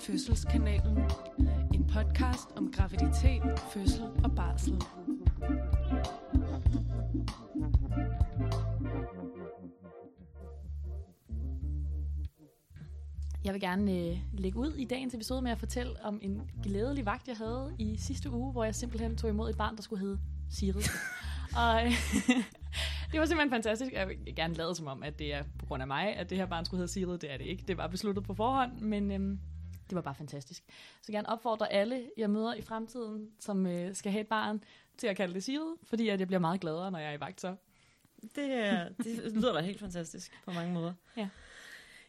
Til Fødselskanalen. En podcast om graviditet, fødsel og barsel. Jeg vil gerne øh, lægge ud i dagens episode med at fortælle om en glædelig vagt, jeg havde i sidste uge, hvor jeg simpelthen tog imod et barn, der skulle hedde Siri. og øh, det var simpelthen fantastisk. Jeg vil gerne lade som om, at det er på grund af mig, at det her barn skulle hedde Siri. Det er det ikke. Det var besluttet på forhånd, men øh, det var bare fantastisk. Så jeg gerne opfordre alle, jeg møder i fremtiden, som øh, skal have et barn, til at kalde det Siri, fordi at jeg bliver meget gladere, når jeg er i vagt så. Det, det lyder da helt fantastisk på mange måder. Ja.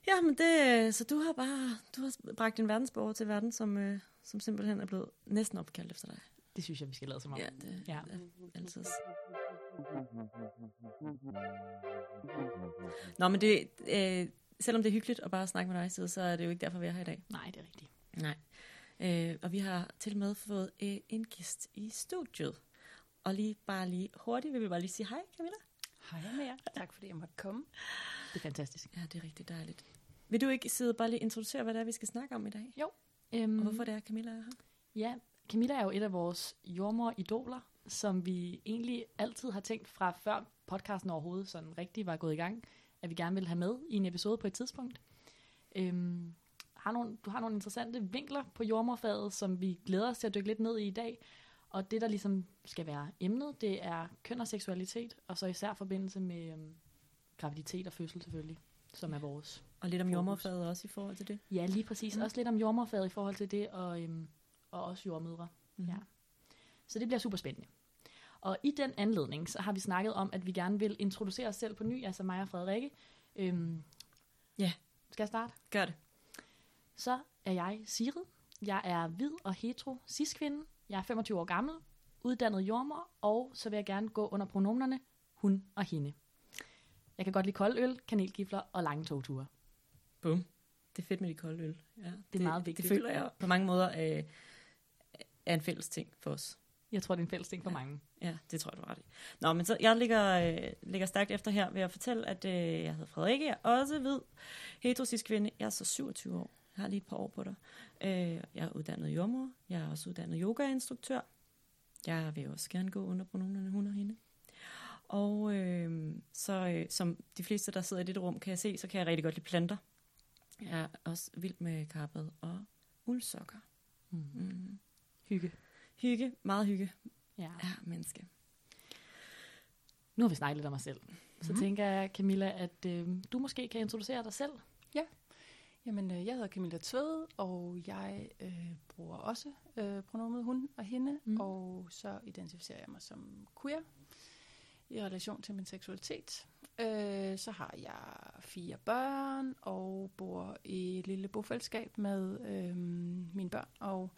Ja, men det, så du har bare du har bragt en verdensborger til verden, som, øh, som simpelthen er blevet næsten opkaldt efter dig. Det synes jeg, vi skal lade som om. Ja, det Ja. er altid. Nå, men det, øh, selvom det er hyggeligt at bare snakke med dig, Sid, så er det jo ikke derfor, vi er her i dag. Nej, det er rigtigt. Nej. Øh, og vi har til med fået øh, en gæst i studiet. Og lige bare lige hurtigt, vil vi bare lige sige hej, Camilla. Hej med jer. Tak fordi jeg måtte komme. Det er fantastisk. Ja, det er rigtig dejligt. Vil du ikke sidde bare lige introducere, hvad det er, vi skal snakke om i dag? Jo. Øhm, Og hvorfor det er, Camilla er her? Ja, Camilla er jo et af vores jordmor-idoler, som vi egentlig altid har tænkt fra før podcasten overhovedet sådan rigtig var gået i gang, at vi gerne ville have med i en episode på et tidspunkt. Øhm, har nogle, du har nogle interessante vinkler på jordmorfaget, som vi glæder os til at dykke lidt ned i i dag. Og det, der ligesom skal være emnet, det er køn og seksualitet, og så især forbindelse med øhm, graviditet og fødsel selvfølgelig, som er vores. Og lidt om jordmorfaget også i forhold til det. Ja, lige præcis. Mm. Også lidt om jordmorfaget i forhold til det, og, øhm, og også jordmødre. Mm. Ja. Så det bliver super spændende. Og i den anledning, så har vi snakket om, at vi gerne vil introducere os selv på ny, altså mig og Frederikke. Øhm, Ja. Skal jeg starte? Gør det. Så er jeg Sigrid. Jeg er hvid og hetero cis-kvinde. Jeg er 25 år gammel, uddannet jordmor, og så vil jeg gerne gå under pronomerne hun og hende. Jeg kan godt lide kold øl, kanelgifler og lange togture. Bum. Det er fedt med de kolde øl. Ja, det, meget vigtigt. Det føler jeg på mange måder øh, er en fælles ting for os. Jeg tror, det er en fælles ting for mange. Ja, det tror jeg, du har ret i. Nå, men så jeg ligger, øh, ligger stærkt efter her ved at fortælle, at øh, jeg hedder Frederikke. Jeg er også hvid, heterosis kvinde. Jeg er så 27 år. Jeg har lige et par år på dig. Øh, jeg er uddannet jordmor. Jeg er også uddannet yogainstruktør. Jeg vil også gerne gå under pronomerne hun og hende. Og øh, så øh, som de fleste, der sidder i dette rum, kan jeg se, så kan jeg rigtig godt lide planter. Jeg er også vild med karpet og uldsokker. Mm. Mm. Hygge. Hygge, meget hygge. Ja. Ja, menneske. Nu har vi snakket lidt om os selv. Så Mhm. tænker jeg, Camilla, at øh, du måske kan introducere dig selv. Jamen, øh, jeg hedder Camilla Tvede, og jeg øh, bruger også øh, pronomet hun og hende, Mm. mm. og så identificerer jeg mig som queer i relation til min seksualitet. Øh, så har jeg fire børn og bor i et lille bofællesskab med øh, mine børn og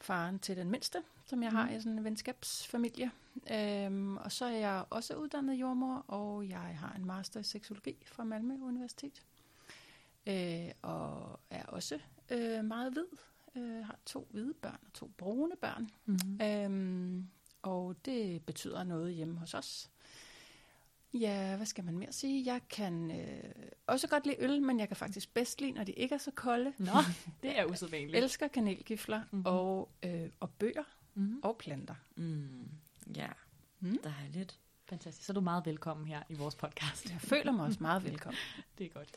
faren til den mindste, som jeg har Mm. i sådan en venskabsfamilie. Øhm, og så er jeg også uddannet jordmor, og jeg har en master i seksologi fra Malmø Universitet. Øh, og er også øh, meget hvid. Øh, har to hvide børn og to brune børn. Mm-hmm. Øhm, og det betyder noget hjemme hos os. Ja, hvad skal man mere sige? Jeg kan øh, også godt lide øl, men jeg kan faktisk bedst lide, når de ikke er så kolde. Nå, det er usædvanligt. Elsker kanelgifler Mhm. mm-hmm. og, øh, og bøger Mm-hmm. og planter. Mm. Ja, Mm. dejligt. Fantastisk. Så er du meget velkommen her i vores podcast. Jeg føler mig også meget velkommen. Det er godt.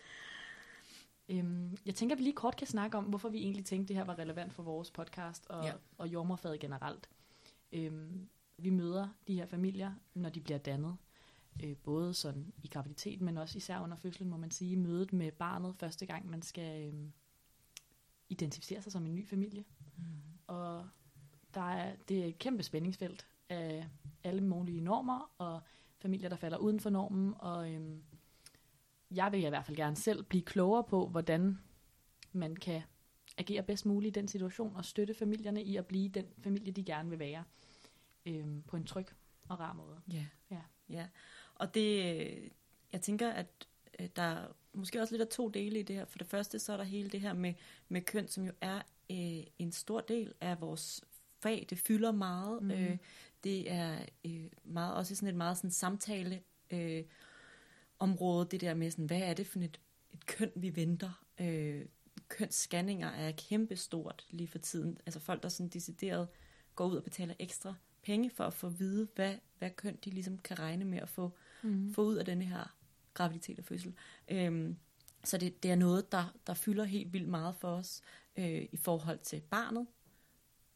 Øhm, jeg tænker, at vi lige kort kan snakke om, hvorfor vi egentlig tænkte, at det her var relevant for vores podcast og, ja. og jordmorfaget generelt. Øhm, vi møder de her familier, når de bliver dannet. Øh, både sådan i graviditet, men også især under fødslen, må man sige, mødet med barnet første gang, man skal øhm, identificere sig som en ny familie. Mm. Og der er, det er et kæmpe spændingsfelt af alle mulige normer, og familier, der falder uden for normen. Og øhm, jeg vil i hvert fald gerne selv blive klogere på, hvordan man kan agere bedst muligt i den situation, og støtte familierne i at blive den familie, de gerne vil være, øhm, på en tryg og rar måde. Ja. Ja. ja. Og det, øh, jeg tænker, at øh, der er måske også lidt af to dele i det her. For det første, så er der hele det her med, med køn, som jo er øh, en stor del af vores fag. Det fylder meget. Mhm. Øh, det er øh, meget, også sådan et meget sådan samtale øh, område, det der med sådan, hvad er det for et, et køn, vi venter? Øh, kønsscanninger er kæmpestort lige for tiden. Altså folk, der sådan decideret går ud og betaler ekstra penge for at få at vide, hvad, hvad køn de ligesom kan regne med at få, mm. få ud af denne her graviditet og fødsel. Øhm, så det, det er noget, der, der fylder helt vildt meget for os øh, i forhold til barnet.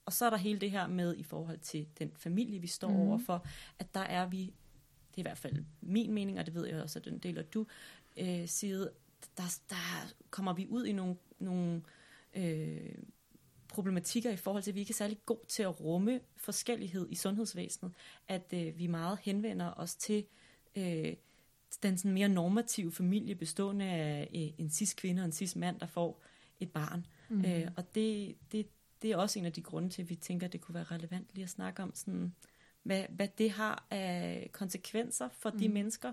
Og så er der hele det her med i forhold til den familie, vi står mm. overfor, at der er vi, det er i hvert fald min mening, og det ved jeg også, at den deler du, øh, side, der, der kommer vi ud i nogle, nogle øh, problematikker i forhold til, at vi ikke er særlig god til at rumme forskellighed i sundhedsvæsenet, at øh, vi meget henvender os til øh, den sådan mere normative familie bestående af øh, en cis-kvinde og en cis-mand, der får et barn. Mm. Øh, og det, det, det er også en af de grunde til, at vi tænker, at det kunne være relevant lige at snakke om, sådan, hvad, hvad det har af konsekvenser for mm. de mennesker,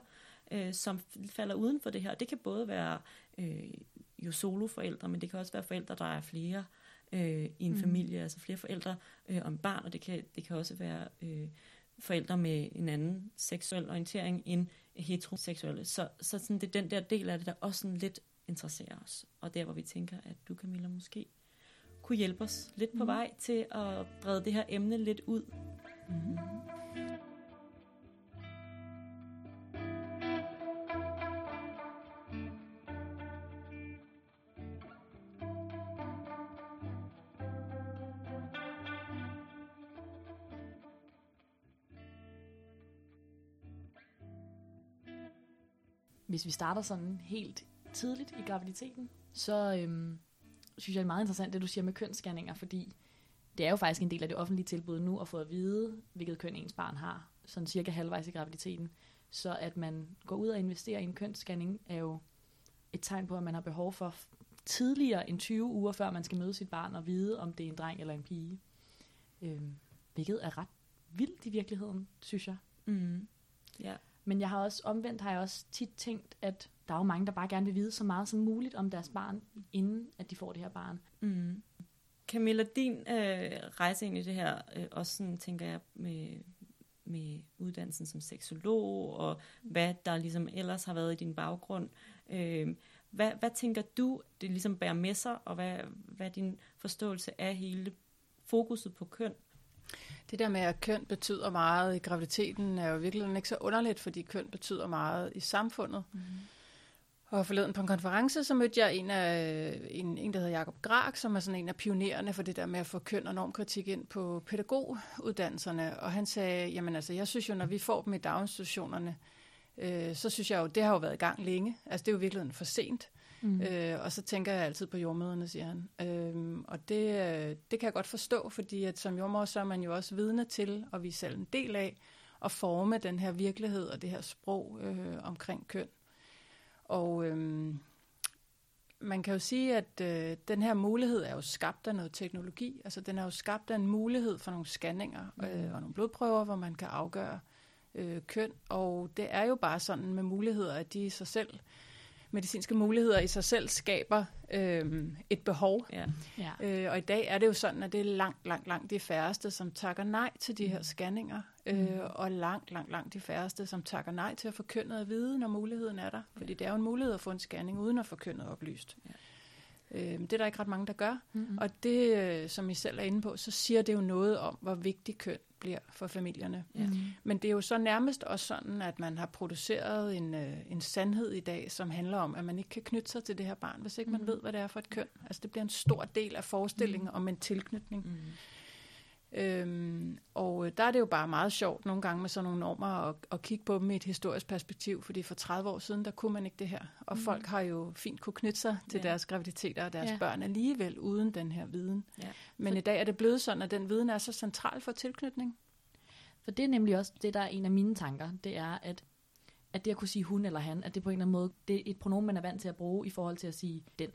øh, som falder uden for det her. Det kan både være øh, jo soloforældre, men det kan også være forældre, der er flere øh, i en mm. familie, altså flere forældre øh, om barn, og det kan, det kan også være øh, forældre med en anden seksuel orientering end heteroseksuelle. Så, så sådan, det er den der del af det, der også sådan lidt interesserer os. Og der, hvor vi tænker, at du, Camilla, måske kunne hjælpe os lidt på mm. vej til at brede det her emne lidt ud. Mm. Hvis vi starter sådan helt tidligt i graviditeten, så øhm, synes jeg, det er meget interessant, det du siger med kønsscanninger, fordi det er jo faktisk en del af det offentlige tilbud nu at få at vide, hvilket køn ens barn har, sådan cirka halvvejs i graviditeten. Så at man går ud og investerer i en kønsscanning, er jo et tegn på, at man har behov for tidligere end 20 uger, før man skal møde sit barn og vide, om det er en dreng eller en pige. Øhm, hvilket er ret vildt i virkeligheden, synes jeg. Mm. Ja. Men jeg har også omvendt har jeg også tit tænkt, at der er jo mange, der bare gerne vil vide så meget som muligt om deres barn, inden at de får det her barn. Mm. Camilla, din øh, rejse ind i det her, øh, også sådan, tænker jeg, med, med uddannelsen som seksolog, og hvad der ligesom ellers har været i din baggrund. Øh, hvad, hvad tænker du, det ligesom bærer med sig, og hvad, hvad er din forståelse af hele fokuset på køn? Det der med, at køn betyder meget i graviditeten, er jo virkelig ikke så underligt, fordi køn betyder meget i samfundet. Mm. Og forleden på en konference, så mødte jeg en, af, en, en der hedder Jakob Grak, som er sådan en af pionererne for det der med at få køn og normkritik ind på pædagoguddannelserne. Og han sagde, jamen altså, jeg synes jo, når vi får dem i daginstitutionerne, øh, så synes jeg jo, det har jo været i gang længe. Altså, det er jo virkelig for sent. Mm. Øh, og så tænker jeg altid på jordmøderne, siger han. Øh, og det, øh, det kan jeg godt forstå, fordi at som jordmor, så er man jo også vidne til, og vi er selv en del af, at forme den her virkelighed og det her sprog øh, omkring køn. Og øh, man kan jo sige, at øh, den her mulighed er jo skabt af noget teknologi. Altså den er jo skabt af en mulighed for nogle scanninger øh, og nogle blodprøver, hvor man kan afgøre øh, køn. Og det er jo bare sådan med muligheder, at de i sig selv medicinske muligheder i sig selv skaber øh, et behov. Ja. Ja. Øh, og i dag er det jo sådan, at det er langt, langt, langt de færreste, som takker nej til de her scanninger, øh, mm. og langt, langt, langt de færreste, som takker nej til at få kønnet at vide, når muligheden er der. Fordi det er jo en mulighed at få en scanning uden at få kønnet oplyst. Ja. Øh, det er der ikke ret mange, der gør. Mm-hmm. Og det, øh, som I selv er inde på, så siger det jo noget om, hvor vigtig køn bliver for familierne. Ja. Mm-hmm. Men det er jo så nærmest også sådan, at man har produceret en, øh, en sandhed i dag, som handler om, at man ikke kan knytte sig til det her barn, hvis ikke mm-hmm. man ved, hvad det er for et køn. Altså det bliver en stor del af forestillingen mm-hmm. om en tilknytning. Mm-hmm. Øhm, og øh, der er det jo bare meget sjovt nogle gange med sådan nogle normer at, at kigge på dem i et historisk perspektiv, fordi for 30 år siden, der kunne man ikke det her. Og mm. folk har jo fint kunne knytte sig til ja. deres graviditeter og deres ja. børn alligevel uden den her viden. Ja. Men for... i dag er det blevet sådan, at den viden er så central for tilknytning. For det er nemlig også det, der er en af mine tanker, det er, at at det at kunne sige hun eller han, at det på en eller anden måde, det er et pronomen, man er vant til at bruge i forhold til at sige den.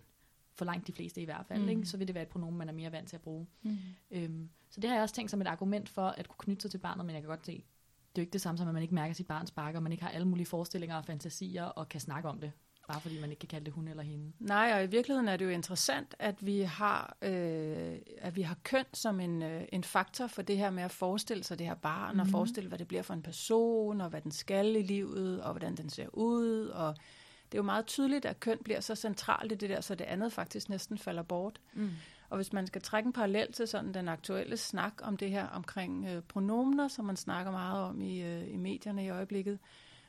For langt de fleste i hvert fald, mm. ikke? så vil det være et pronomen, man er mere vant til at bruge. Mm. Øhm, så det har jeg også tænkt som et argument for at kunne knytte sig til barnet, men jeg kan godt se, det er jo ikke det samme som, at man ikke mærker sit barns bakker, og man ikke har alle mulige forestillinger og fantasier og kan snakke om det, bare fordi man ikke kan kalde det hun eller hende. Nej, og i virkeligheden er det jo interessant, at vi har, øh, at vi har køn som en, øh, en faktor for det her med at forestille sig det her barn, mm-hmm. og mhm. forestille, hvad det bliver for en person, og hvad den skal i livet, og hvordan den ser ud, og det er jo meget tydeligt, at køn bliver så centralt i det der, så det andet faktisk næsten falder bort. Mm. Og hvis man skal trække en parallel til sådan den aktuelle snak om det her omkring øh, pronomener, som man snakker meget om i, øh, i medierne i øjeblikket,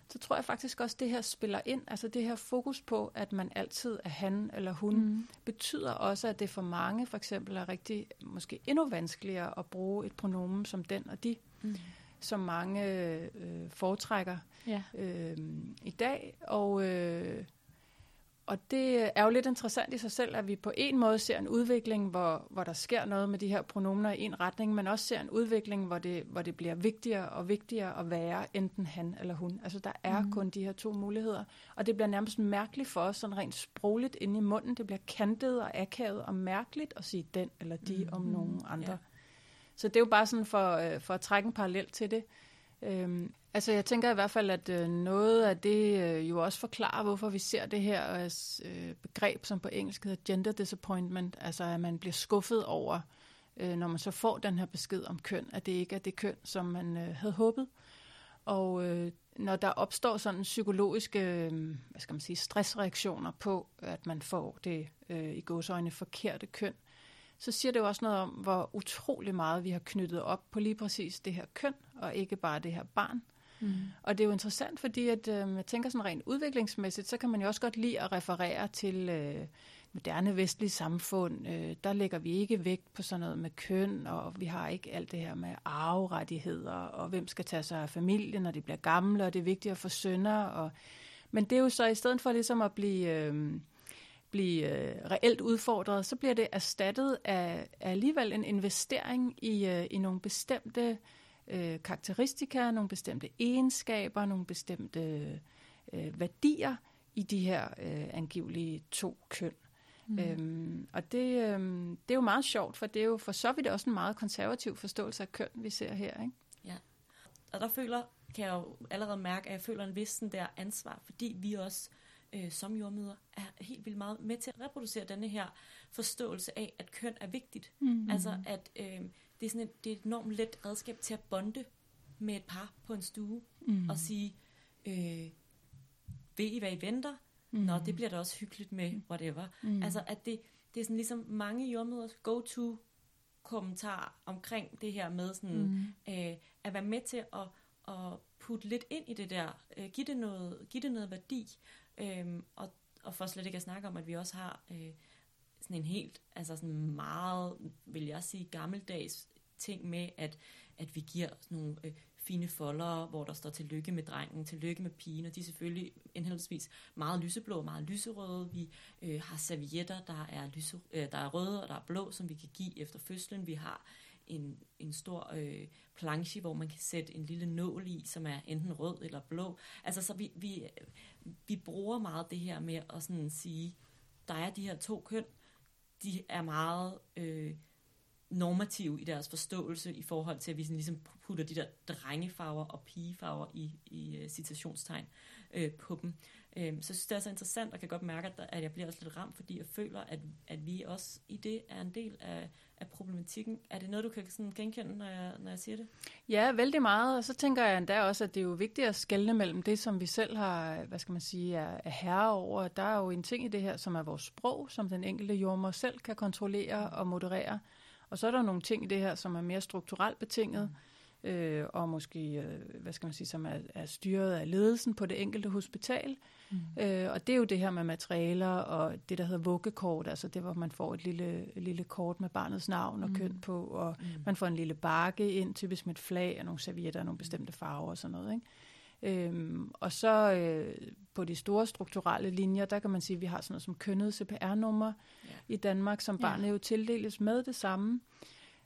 så tror jeg faktisk også, at det her spiller ind. Altså det her fokus på, at man altid er han eller hun, mm. betyder også, at det for mange for eksempel er rigtig, måske endnu vanskeligere at bruge et pronomen som den og de, mm. som mange øh, foretrækker Ja. øh, i dag. Og, øh, og det er jo lidt interessant i sig selv, at vi på en måde ser en udvikling, hvor, hvor der sker noget med de her pronomener i en retning, men også ser en udvikling, hvor det, hvor det bliver vigtigere og vigtigere at være enten han eller hun. Altså der er mm. kun de her to muligheder. Og det bliver nærmest mærkeligt for os, sådan rent sprogligt inde i munden. Det bliver kantet og akavet og mærkeligt at sige den eller de mm. om nogen andre. Ja. Så det er jo bare sådan for, øh, for at trække en parallel til det. Øhm, altså jeg tænker i hvert fald, at øh, noget af det øh, jo også forklarer, hvorfor vi ser det her øh, øh, begreb, som på engelsk hedder gender disappointment, altså at man bliver skuffet over, øh, når man så får den her besked om køn, at det ikke er det køn, som man øh, havde håbet. Og øh, når der opstår sådan psykologiske, øh, hvad skal man sige, stressreaktioner på, at man får det øh, i godsøjne forkerte køn, så siger det jo også noget om, hvor utrolig meget vi har knyttet op på lige præcis det her køn, og ikke bare det her barn. Mm. Og det er jo interessant, fordi at, øh, jeg tænker sådan rent udviklingsmæssigt, så kan man jo også godt lide at referere til øh, moderne vestlige samfund. Øh, der lægger vi ikke vægt på sådan noget med køn, og vi har ikke alt det her med arverettigheder, og hvem skal tage sig af familien, når de bliver gamle, og det er vigtigt at få sønner. Og... Men det er jo så i stedet for ligesom at blive... Øh, blive øh, reelt udfordret, så bliver det erstattet af, af alligevel en investering i, øh, i nogle bestemte øh, karakteristika, nogle bestemte egenskaber, nogle bestemte øh, værdier i de her øh, angivelige to køn. Mm. Øhm, og det, øhm, det er jo meget sjovt, for det er jo for så vidt også en meget konservativ forståelse af køn, vi ser her. Ikke? Ja. Og der føler, kan jeg jo allerede mærke, at jeg føler en vis sådan der ansvar, fordi vi også øh, som jordmøder er helt vildt meget med til at reproducere denne her forståelse af, at køn er vigtigt. Mm-hmm. Altså, at øh, det, er sådan et, det er et enormt let redskab til at bonde med et par på en stue mm-hmm. og sige, øh, ved I, hvad I venter? Mm-hmm. Nå, det bliver da også hyggeligt med, whatever. Mm-hmm. Altså, at det, det er sådan ligesom mange jordmøders go-to kommentar omkring det her med sådan, mm. øh, at være med til at, at putte lidt ind i det der, øh, give, det noget, give det noget værdi, Øhm, og, og for slet ikke at snakke om, at vi også har øh, sådan en helt, altså sådan meget, vil jeg sige, gammeldags ting med, at, at vi giver sådan nogle øh, fine folder, hvor der står tillykke med drengen, tillykke med pigen, og de er selvfølgelig indholdsvis meget lyseblå og meget lyserøde. Vi øh, har servietter, der er, lyse, øh, der er røde og der er blå, som vi kan give efter fødslen. Vi har en, en stor øh, planche, hvor man kan sætte en lille nål i, som er enten rød eller blå. Altså, så vi, vi, vi bruger meget det her med at sådan sige, der er de her to køn, de er meget øh, normative i deres forståelse i forhold til, at vi sådan ligesom putter de der drengefarver og pigefarver i, i uh, citationstegn øh, på dem. Øh, så synes, det er så interessant, og kan godt mærke, at, der, at jeg bliver også lidt ramt, fordi jeg føler, at, at vi også i det er en del af, af problematikken. Er det noget, du kan sådan genkende, når jeg, når jeg siger det? Ja, vældig meget. Og så tænker jeg endda også, at det er jo vigtigt at skelne mellem det, som vi selv har, hvad skal man sige, er, er herre over. Der er jo en ting i det her, som er vores sprog, som den enkelte jordmor selv kan kontrollere og moderere. Og så er der nogle ting i det her, som er mere strukturelt betinget. Mm øh, og måske, øh, hvad skal man sige, som er, er styret af ledelsen på det enkelte hospital. Mm. Øh, og det er jo det her med materialer og det, der hedder vuggekort, altså det, hvor man får et lille, lille kort med barnets navn og mm. køn på, og mm. man får en lille bakke ind, typisk med et flag og nogle servietter og nogle bestemte farver og sådan noget, ikke? Øhm, og så øh, på de store strukturelle linjer, der kan man sige, at vi har sådan noget som kønnet CPR-nummer ja. i Danmark, som barnet ja. jo tildeles med det samme.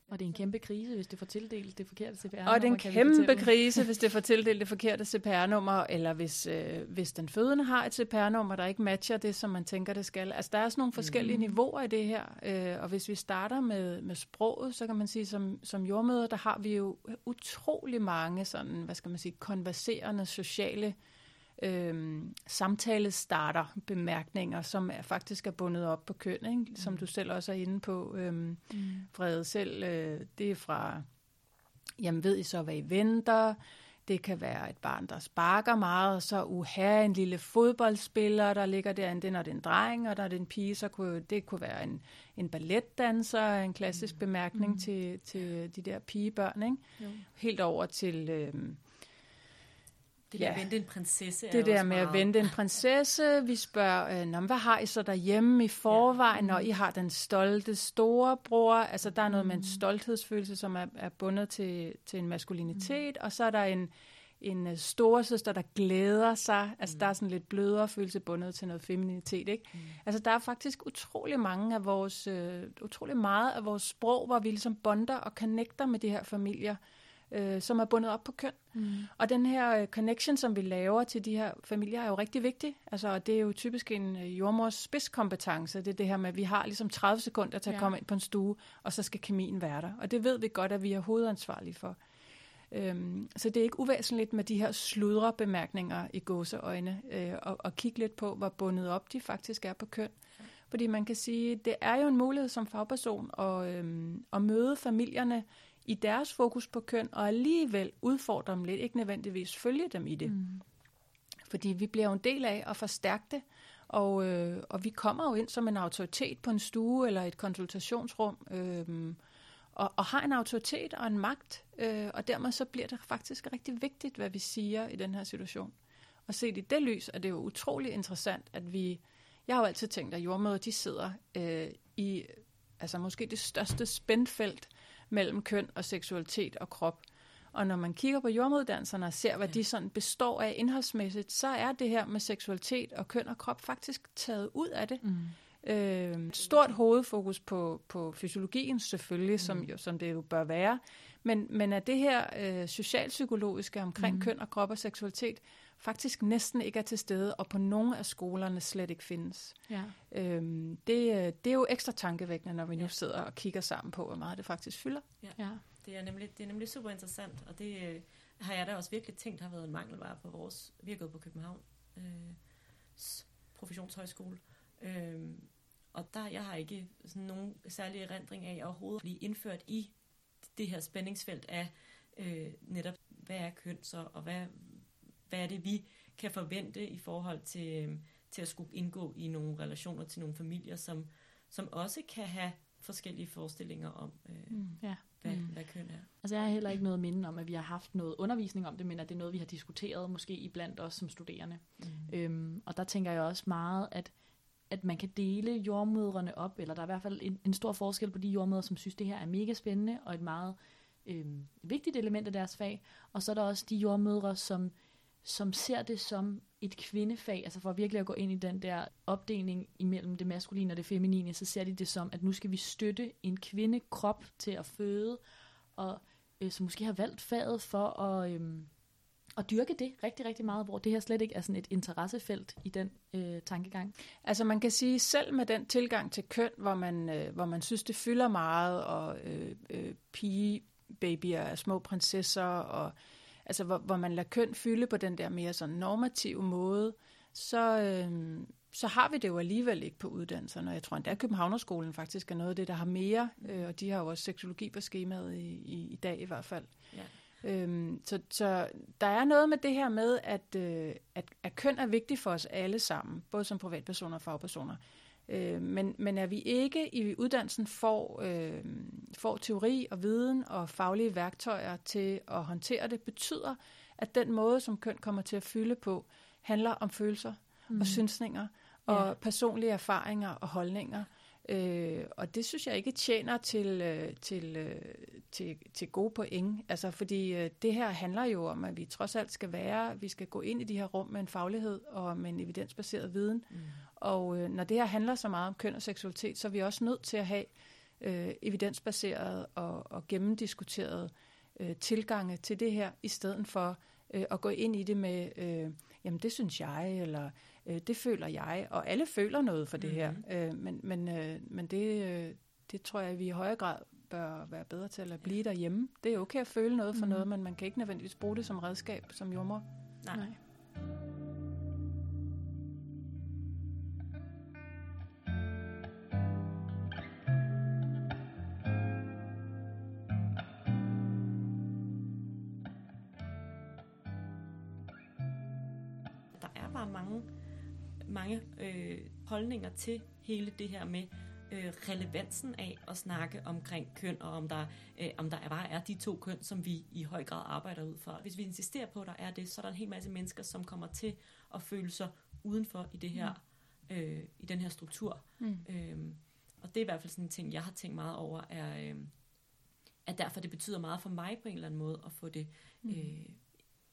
Og det er en kæmpe krise, hvis det får tildelt det forkerte CPR-nummer. Og det er en kæmpe krise, hvis det får tildelt det forkerte CPR-nummer, eller hvis, øh, hvis den fødende har et CPR-nummer, der ikke matcher det, som man tænker, det skal. Altså, der er sådan nogle forskellige mm. niveauer i det her. Øh, og hvis vi starter med, med sproget, så kan man sige, som, som jordmøder, der har vi jo utrolig mange sådan, hvad skal man sige, konverserende sociale øh, samtalestarter bemærkninger, som er, faktisk er bundet op på køn, ikke? som mm. du selv også er inde på, øh, mm. Frede selv. Øh, det er fra, jamen ved I så, hvad I venter? Det kan være et barn, der sparker meget, og så uha, en lille fodboldspiller, der ligger derinde. Det når det er en dreng, og der er det en pige, så kunne det kunne være en, en balletdanser, en klassisk mm. bemærkning mm. til, til de der pigebørn. Ikke? Jo. Helt over til... Øh, det der ja. at vente en prinsesse Det der med meget... at vente en prinsesse. Vi spørger, øh, hvad har I så derhjemme i forvejen, ja. når I har den stolte storebror? Altså, der er noget mm. med en mm. stolthedsfølelse, som er, er bundet til, til en maskulinitet, mm. og så er der en, en øh, storesøster, der glæder sig. Altså, mm. der er sådan lidt blødere følelse bundet til noget feminitet, ikke? Mm. Altså, der er faktisk utrolig mange af vores, uh, utrolig meget af vores sprog, hvor vi ligesom bonder og connecter med de her familier øh, som er bundet op på køn. Mm. Og den her øh, connection, som vi laver til de her familier, er jo rigtig vigtig. Altså, det er jo typisk en øh, jordmors spidskompetence. Det er det her med, at vi har ligesom 30 sekunder til at ja. komme ind på en stue, og så skal kemien være der. Og det ved vi godt, at vi er hovedansvarlige for. Øhm, så det er ikke uvæsentligt med de her sludre bemærkninger i gåseøjne, øh, og, og kigge lidt på, hvor bundet op de faktisk er på køn. Fordi man kan sige, det er jo en mulighed som fagperson at, øhm, at møde familierne i deres fokus på køn, og alligevel udfordre dem lidt, ikke nødvendigvis følge dem i det. Mm. Fordi vi bliver jo en del af at forstærke det, og, øh, og vi kommer jo ind som en autoritet på en stue eller et konsultationsrum, øh, og, og har en autoritet og en magt, øh, og dermed så bliver det faktisk rigtig vigtigt, hvad vi siger i den her situation. Og set i det lys er det jo utrolig interessant, at vi, jeg har jo altid tænkt, at jordmøder, de sidder øh, i altså måske det største spændfelt mellem køn og seksualitet og krop. Og når man kigger på jordmoduddannelserne og ser, hvad ja. de sådan består af indholdsmæssigt, så er det her med seksualitet og køn og krop faktisk taget ud af det. Mm. Øh, stort hovedfokus på, på fysiologien selvfølgelig, mm. som, jo, som det jo bør være, men, men at det her øh, socialpsykologiske omkring mm. køn og krop og seksualitet faktisk næsten ikke er til stede, og på nogle af skolerne slet ikke findes. Ja. Øhm, det, øh, det er jo ekstra tankevækkende, når vi nu sidder og kigger sammen på, hvor meget det faktisk fylder. Ja. ja. Det, er nemlig, det er nemlig super interessant, og det øh, har jeg da også virkelig tænkt har været en mangelvare på vores... Vi har gået på København øh, professionshøjskole, øh, og der jeg har ikke sådan nogen særlig erindring af overhovedet at blive indført i det her spændingsfelt af øh, netop, hvad er køn så, og hvad, hvad er det, vi kan forvente i forhold til, øh, til at skulle indgå i nogle relationer til nogle familier, som, som også kan have forskellige forestillinger om, øh, mm, ja. hvad, mm. hvad køn er. Altså jeg har heller ikke noget minde om, at vi har haft noget undervisning om det, men at det er noget, vi har diskuteret måske iblandt os som studerende. Mm. Øhm, og der tænker jeg også meget, at at man kan dele jordmødrene op, eller der er i hvert fald en, en stor forskel på de jordmødre, som synes, det her er mega spændende, og et meget øh, vigtigt element af deres fag. Og så er der også de jordmødre, som som ser det som et kvindefag, altså for virkelig at gå ind i den der opdeling imellem det maskuline og det feminine, så ser de det som, at nu skal vi støtte en kvindekrop til at føde, og øh, som måske har valgt faget for at, øh, at dyrke det rigtig, rigtig meget, hvor det her slet ikke er sådan et interessefelt i den øh, tankegang. Altså man kan sige, selv med den tilgang til køn, hvor man, øh, hvor man synes, det fylder meget, og øh, øh, pige, babyer er små prinsesser, og altså hvor, hvor man lader køn fylde på den der mere sådan normative måde, så, øh, så har vi det jo alligevel ikke på uddannelserne. Jeg tror endda, at Københavnerskolen faktisk er noget af det, der har mere, øh, og de har jo også seksologi på skemaet i, i, i dag i hvert fald. Ja. Øhm, så, så der er noget med det her med, at, øh, at, at køn er vigtigt for os alle sammen, både som privatpersoner og fagpersoner. Øh, men, men at vi ikke i uddannelsen får, øh, får teori og viden og faglige værktøjer til at håndtere det, betyder, at den måde, som køn kommer til at fylde på, handler om følelser mm. og synsninger og ja. personlige erfaringer og holdninger. Øh, og det synes jeg ikke tjener til, øh, til, øh, til, til gode point. Altså, fordi øh, det her handler jo om, at vi trods alt skal være, vi skal gå ind i de her rum med en faglighed og med en evidensbaseret viden. Mm. Og øh, når det her handler så meget om køn og seksualitet, så er vi også nødt til at have øh, evidensbaseret og, og gennemdiskuteret øh, tilgange til det her, i stedet for øh, at gå ind i det med, øh, jamen det synes jeg, eller øh, det føler jeg, og alle føler noget for det mm-hmm. her. Øh, men men, øh, men det, øh, det tror jeg, vi i højere grad bør være bedre til at blive derhjemme. Det er okay at føle noget for mm-hmm. noget, men man kan ikke nødvendigvis bruge det som redskab som jordmor. Nej. Nej. Holdninger til hele det her med øh, relevansen af at snakke omkring køn, og om der, øh, om der bare er de to køn, som vi i høj grad arbejder ud fra. Hvis vi insisterer på, at der er det, så er der en hel masse mennesker, som kommer til at føle sig udenfor i det her, øh, i den her struktur. Mm. Øhm, og det er i hvert fald sådan en ting, jeg har tænkt meget over, er, øh, at derfor det betyder meget for mig på en eller anden måde at få det Mm. øh,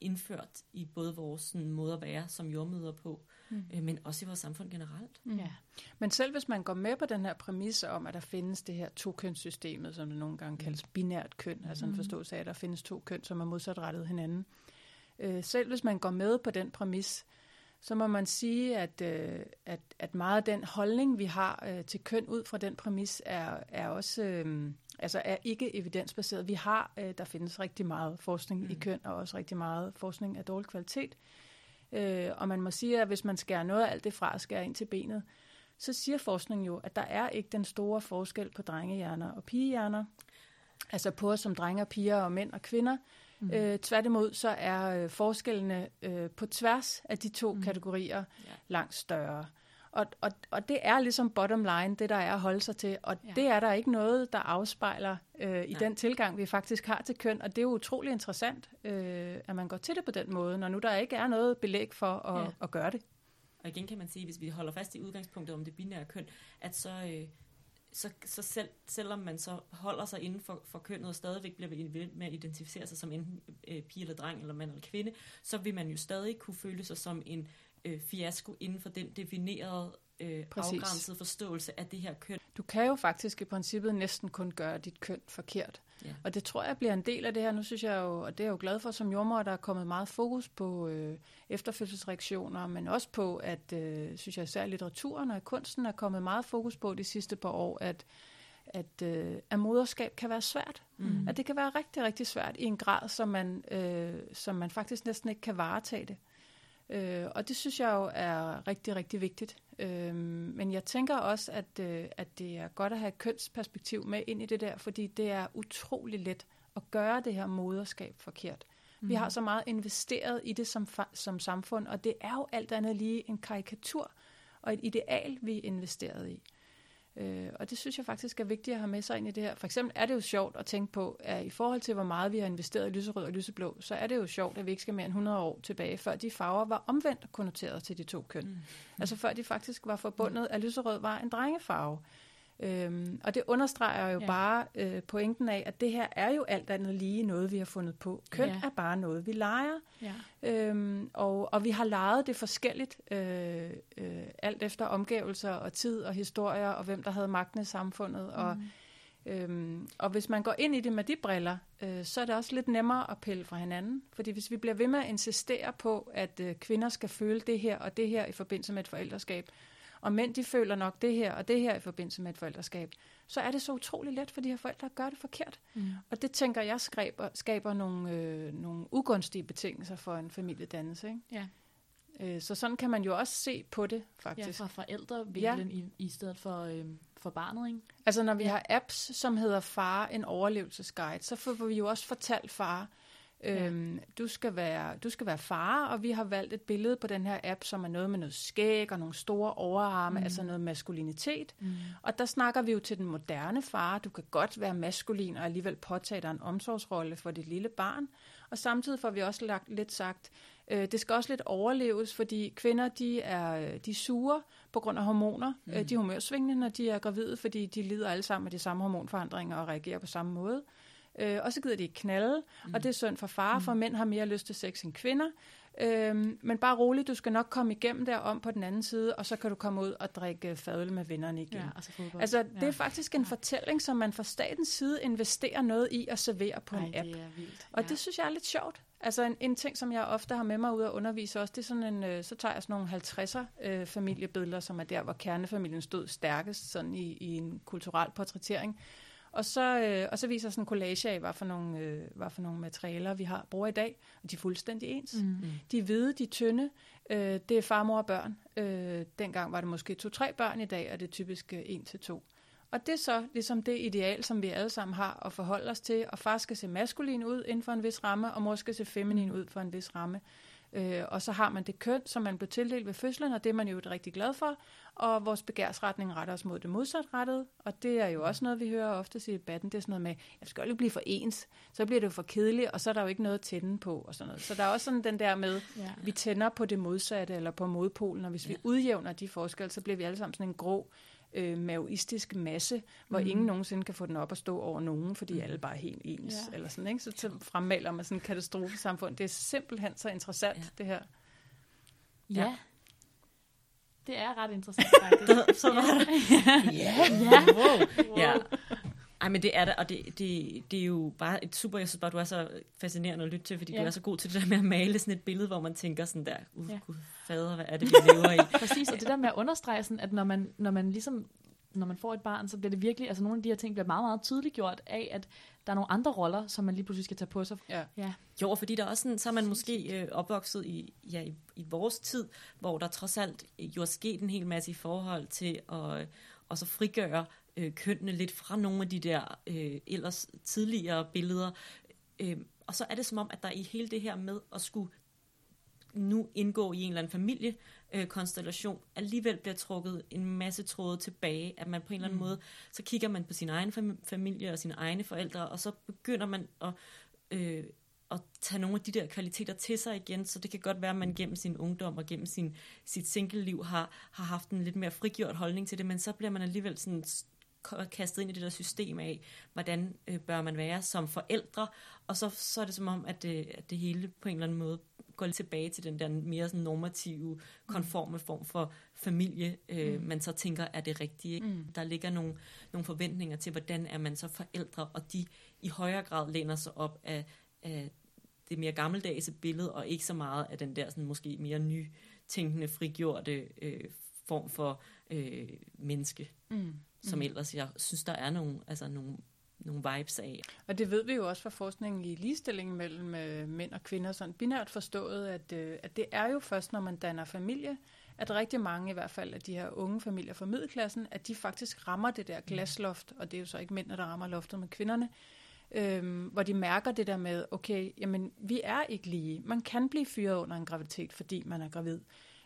indført i både vores sådan, måde at være som jordmøder på, Mm. øh, men også i vores samfund generelt. Mm. Ja. Men selv hvis man går med på den her præmis om, at der findes det her tokønssystemet, som det nogle gange kaldes binært køn, altså en Mhm. forståelse af, at der findes to køn, som er modsatrettet hinanden. Øh, selv hvis man går med på den præmis, så må man sige, at, øh, at, at meget af den holdning, vi har øh, til køn ud fra den præmis, er, er også øh, altså er ikke evidensbaseret. Vi har, øh, der findes rigtig meget forskning mm. i køn, og også rigtig meget forskning af dårlig kvalitet. Øh, og man må sige, at hvis man skærer noget af alt det fra og skærer ind til benet, så siger forskningen jo, at der er ikke den store forskel på drengehjerner og pigehjerner. Altså på os som drenge og piger og mænd og kvinder. Mm. Øh, tværtimod så er øh, forskellene øh, på tværs af de to mm. kategorier Ja. langt større. Og, og, og det er ligesom bottom line, det der er at holde sig til. Og Ja. det er der ikke noget, der afspejler øh, i Nej. den tilgang, vi faktisk har til køn. Og det er jo utrolig interessant, øh, at man går til det på den måde, når nu der ikke er noget belæg for at, ja. at gøre det. Og igen kan man sige, hvis vi holder fast i udgangspunktet om det binære køn, at så, øh, så, så selv, selvom man så holder sig inden for, for kønnet og stadigvæk bliver ved med at identificere sig som enten øh, pige eller dreng, eller mand eller kvinde, så vil man jo stadig kunne føle sig som en øh, fiasko inden for den definerede, øh, Præcis. afgrænsede forståelse af det her køn. Du kan jo faktisk i princippet næsten kun gøre dit køn forkert. Ja. Og det tror jeg bliver en del af det her. Nu synes jeg jo, og det er jeg jo glad for som jordmor, der er kommet meget fokus på øh, efterfødselsreaktioner, men også på, at, øh, synes jeg især litteraturen og kunsten er kommet meget fokus på de sidste par år, at, at, øh, at moderskab kan være svært. Mm. At det kan være rigtig, rigtig svært i en grad, som man, øh, som man faktisk næsten ikke kan varetage det. Øh, og det synes jeg jo er rigtig, rigtig vigtigt. Øh, men jeg tænker også, at, øh, at det er godt at have et kønsperspektiv med ind i det der, fordi det er utrolig let at gøre det her moderskab forkert. Mm. Vi har så meget investeret i det som, som samfund, og det er jo alt andet lige en karikatur og et ideal, vi er investeret i. Øh, og det synes jeg faktisk er vigtigt at have med sig ind i det her. For eksempel er det jo sjovt at tænke på, at i forhold til, hvor meget vi har investeret i lyserød og lyseblå, så er det jo sjovt, at vi ikke skal mere end 100 år tilbage, før de farver var omvendt konnoteret til de to køn. Mm. Altså før de faktisk var forbundet, at lyserød var en drengefarve. Øhm, og det understreger jo Ja. bare øh, pointen af, at det her er jo alt andet lige noget, vi har fundet på. Køn Ja. er bare noget, vi leger. Ja. Øhm, og, og vi har lejet det forskelligt, øh, øh, alt efter omgivelser og tid og historier, og hvem der havde magten i samfundet. Mm. Og, øhm, og hvis man går ind i det med de briller, øh, så er det også lidt nemmere at pille fra hinanden. Fordi hvis vi bliver ved med at insistere på, at øh, kvinder skal føle det her og det her i forbindelse med et forældreskab, og mænd de føler nok det her og det her i forbindelse med et forældreskab, så er det så utrolig let for de her forældre at gøre det forkert. Mm. Og det tænker jeg skaber, skaber nogle, øh, nogle ugunstige betingelser for en familiedannelse. Ikke? Ja. Øh, så sådan kan man jo også se på det, ja, faktisk. fra forældrevinklen ja. i, i stedet for, øhm, for barnet, ikke? Altså når vi Ja. har apps, som hedder Far, en overlevelsesguide, så får vi jo også fortalt far, øhm, du, skal være, du skal være far, og vi har valgt et billede på den her app, som er noget med noget skæg og nogle store overarme, mm. altså noget maskulinitet. Mm. Og der snakker vi jo til den moderne far. Du kan godt være maskulin og alligevel påtage dig en omsorgsrolle for dit lille barn. Og samtidig får vi også lagt lidt sagt, øh, det skal også lidt overleves, fordi kvinder de er, de er sure på grund af hormoner. Mm. Øh, de er humørsvingende, når de er gravide, fordi de lider alle sammen af de samme hormonforandringer og reagerer på samme måde. Øh, og så gider de ikke knalde, mm. og det er synd for far, for mænd har mere lyst til sex end kvinder. Øhm, men bare roligt, du skal nok komme igennem der om på den anden side, og så kan du komme ud og drikke fadøl med vennerne igen. Ja, altså fodbold. Altså, det ja. er faktisk en fortælling, som man fra statens side investerer noget i at servere på Ej, en app. det er vildt. Og det synes jeg er lidt sjovt. Altså en, en ting, som jeg ofte har med mig ud at undervise også, det er sådan en, øh, så tager jeg sådan nogle 50'er øh, familiebilleder, som er der, hvor kernefamilien stod stærkest sådan i, i en kulturel portrættering. Og så, øh, og så viser jeg sådan en collage af, hvad for, nogle, øh, hvad for nogle materialer vi har bruger i dag. Og de er fuldstændig ens. Mm. Mm. De er hvide, de er tynde. Øh, det er far, mor og børn. Øh, dengang var det måske to-tre børn, i dag er det typisk øh, en til to. Og det er så ligesom det ideal, som vi alle sammen har at forholde os til. Og far skal se maskulin ud inden for en vis ramme, og mor skal se feminin ud for en vis ramme. Øh, og så har man det køn, som man blev tildelt ved fødslen, og det er man jo rigtig glad for. Og vores begærsretning retter os mod det modsatrettede, og det er jo også noget, vi hører ofte i debatten. Det er sådan noget med, jeg skal jo ikke blive for ens, så bliver det jo for kedeligt, og så er der jo ikke noget at tænde på. Og sådan noget. Så der er også sådan den der med, Ja. vi tænder på det modsatte eller på modpolen, og hvis vi udjævner de forskelle, så bliver vi alle sammen sådan en grå øh, maoistisk masse, hvor mm. ingen nogensinde kan få den op at stå over nogen, fordi mm. alle bare er helt ens. Ja. Eller sådan, ikke? Så, så fremmaler man sådan en katastrofesamfund. Det er simpelthen så interessant, Ja. det her. Ja. Ja. Det er ret interessant, faktisk. Så var det. Ja, ja. Wow. Ja. Ej, men det er det, og det, det, det er jo bare et super, jeg synes bare, du er så fascinerende at lytte til, fordi ja. Du er så god til det der med at male sådan et billede, hvor man tænker sådan der, uh, Ja. gud fader, hvad er det, vi lever i? Præcis, og det der med at understrege, sådan, at når man, når man ligesom når man får et barn, så bliver det virkelig, altså nogle af de her ting bliver meget, meget tydeligt gjort af, at der er nogle andre roller, som man lige pludselig skal tage på sig. Ja. Ja. Jo, fordi der er også sådan, så er man måske øh, opvokset i, ja, i, i vores tid, hvor der trods alt jo er sket en hel masse i forhold til at, øh, og så frigøre øh, kønnene lidt fra nogle af de der øh, ellers tidligere billeder. Øh, og så er det som om, at der i hele det her med at skulle nu indgå i en eller anden familiekonstellation, alligevel bliver trukket en masse tråde tilbage, at man på en eller anden mm. måde, så kigger man på sin egen fam- familie og sine egne forældre, og så begynder man at, øh, at tage nogle af de der kvaliteter til sig igen, så det kan godt være, at man gennem sin ungdom og gennem sin, sit single-liv har, har haft en lidt mere frigjort holdning til det, men så bliver man alligevel sådan kastet ind i det der system af, hvordan øh, bør man være som forældre, og så, så er det som om, at det, at det hele på en eller anden måde går lidt tilbage til den der mere sådan normative, konforme form for familie, øh, mm. man så tænker er det rigtige. Mm. Der ligger nogle, nogle forventninger til, hvordan er man så forældre, og de i højere grad læner sig op af, af det mere gammeldags billede, og ikke så meget af den der sådan, måske mere nytænkende, frigjorte øh, form for øh, menneske, Mm. Som ellers jeg synes, der er nogle, altså nogle, nogle vibes af. Og det ved vi jo også fra forskningen i ligestilling mellem øh, mænd og kvinder, sådan binært forstået, at, øh, at det er jo først, når man danner familie, at rigtig mange i hvert fald af de her unge familier fra middelklassen, at de faktisk rammer det der glasloft, og det er jo så ikke mændene, der rammer loftet med kvinderne, øhm, hvor de mærker det der med, okay, jamen vi er ikke lige. Man kan blive fyret under en graviditet, fordi man er gravid.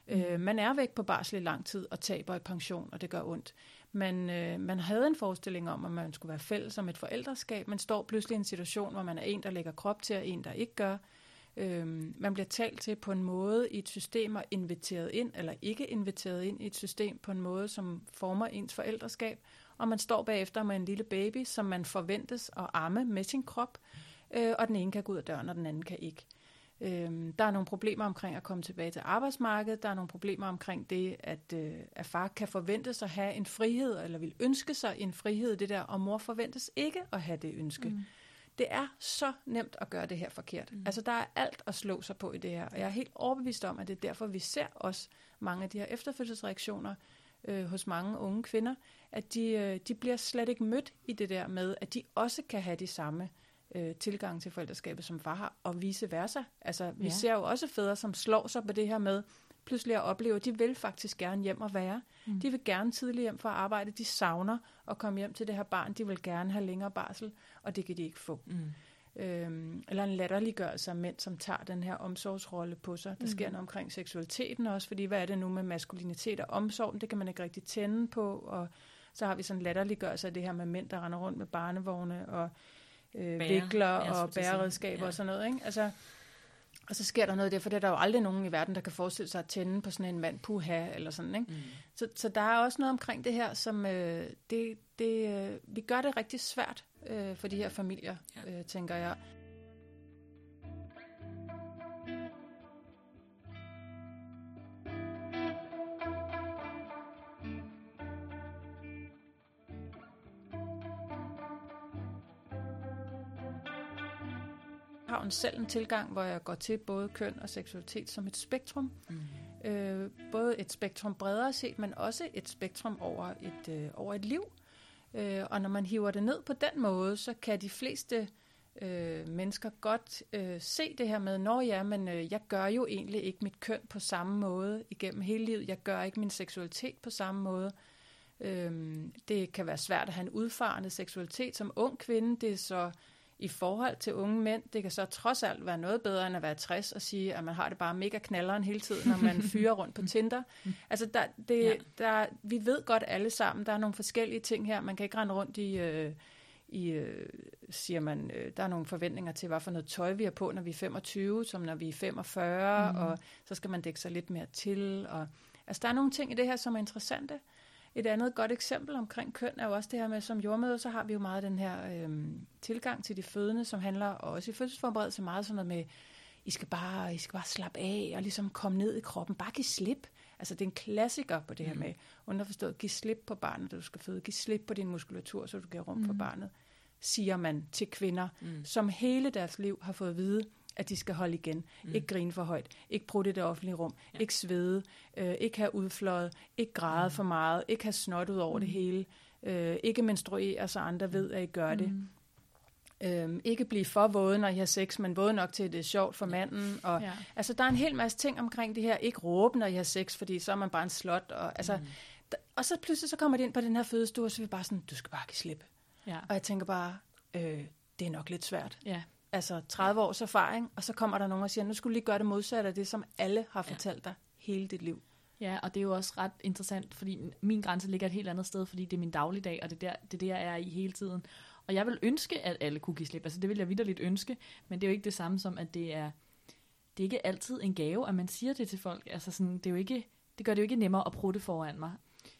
Mm. Øh, man er væk på barsel i lang tid og taber i pension, og det gør ondt. Men øh, man havde en forestilling om, at man skulle være fælles om et forældreskab. Man står pludselig i en situation, hvor man er en, der lægger krop til, og en, der ikke gør. Øhm, man bliver talt til på en måde i et system og inviteret ind, eller ikke inviteret ind i et system på en måde, som former ens forældreskab. Og man står bagefter med en lille baby, som man forventes at amme med sin krop, øh, og den ene kan gå ud af døren, og den anden kan ikke. Øhm, der er nogle problemer omkring at komme tilbage til arbejdsmarkedet. Der er nogle problemer omkring det, at, øh, at far kan forventes at have en frihed, eller vil ønske sig en frihed, det der, og mor forventes ikke at have det ønske. Mm. Det er så nemt at gøre det her forkert. Mm. Altså, der er alt at slå sig på i det her, og jeg er helt overbevist om, at det er derfor, vi ser også mange af de her efterfødselsreaktioner øh, hos mange unge kvinder, at de, øh, de bliver slet ikke mødt i det der med, at de også kan have de samme øh, tilgang til forældreskabet, som far har, og vice versa. Altså, vi Ja. ser jo også fædre, som slår sig på det her med, pludselig at opleve, at de vil faktisk gerne hjem og være. Mm. De vil gerne tidligt hjem fra arbejde. De savner at komme hjem til det her barn. De vil gerne have længere barsel, og det kan de ikke få. Mm. Øhm, eller en latterliggørelse af mænd, som tager den her omsorgsrolle på sig. Der sker noget omkring seksualiteten også, fordi hvad er det nu med maskulinitet og omsorg? Det kan man ikke rigtig tænde på, og så har vi sådan en latterliggørelse af det her med mænd, der render rundt med barnevogne og øh, Bære, vikler og bæreredskaber Ja. og sådan noget. Ikke? Altså, og så sker der noget der, for det er der jo aldrig nogen i verden, der kan forestille sig at tænde på sådan en mand, puha, eller sådan. Ikke? Mm. Så, så der er også noget omkring det her, som øh, det, det, øh, vi gør det rigtig svært øh, for de her familier, Ja. øh, tænker jeg. Jo selv en tilgang, hvor jeg går til både køn og seksualitet som et spektrum. Mm. Øh, både et spektrum bredere set, men også et spektrum over et, øh, over et liv. Øh, og når man hiver det ned på den måde, så kan de fleste øh, mennesker godt øh, se det her med, når ja, men øh, jeg gør jo egentlig ikke mit køn på samme måde igennem hele livet. Jeg gør ikke min seksualitet på samme måde. Øh, det kan være svært at have en udfarende seksualitet som ung kvinde. Det er så i forhold til unge mænd, det kan så trods alt være noget bedre end at være 60 og sige, at man har det bare mega knalleren hele tiden, når man fyrer rundt på Tinder. Altså, der, det, Ja. der, vi ved godt alle sammen, der er nogle forskellige ting her. Man kan ikke rende rundt i... Øh, i, øh, siger man, øh, der er nogle forventninger til, hvad for noget tøj vi har på, når vi er 25, som når vi er 45, mm. og så skal man dække sig lidt mere til. Og, altså, der er nogle ting i det her, som er interessante. Et andet godt eksempel omkring køn er jo også det her med, som jordmøder, så har vi jo meget den her øhm, tilgang til de fødende, som handler også i fødselsforberedelse meget sådan noget med, I skal, bare, I skal bare slappe af og ligesom komme ned i kroppen. Bare give slip. Altså det er en klassiker på det her med, underforstået, giv slip på barnet, da du skal føde. Giv slip på din muskulatur, så du giver rum mm. for barnet, siger man til kvinder, mm. som hele deres liv har fået at vide, at de skal holde igen. Mm. Ikke grine for højt. Ikke bruge det i det offentlige rum. Ja. Ikke svede. Øh, ikke have udfløjet. Ikke græde mm. for meget. Ikke have snot ud over mm. det hele. Øh, ikke menstruere, så andre ved, at I gør det. Mm. Øhm, ikke blive for våde, når I har sex, men våde nok til, at det er sjovt for manden. Og, ja. Altså, der er en hel masse ting omkring det her. Ikke råbe, når I har sex, fordi så er man bare en slot. Og, altså, mm. der, og så pludselig så kommer det ind på den her fødestue, og så er vi bare sådan, du skal bare give slip. Ja. Og jeg tænker bare, øh, det er nok lidt svært. ja. Altså 30 års erfaring, og så kommer der nogen og siger, nu skulle du lige gøre det modsatte af det, som alle har fortalt dig hele dit liv. Ja, og det er jo også ret interessant, fordi min grænse ligger et helt andet sted, fordi det er min dagligdag, og det er, der, det er det, jeg er i hele tiden. Og jeg vil ønske, at alle kunne give slip. Altså det vil jeg vidderligt ønske, men det er jo ikke det samme som, at det er, det er ikke altid en gave, at man siger det til folk. Altså sådan, det, er jo ikke, det gør det jo ikke nemmere at prutte foran mig.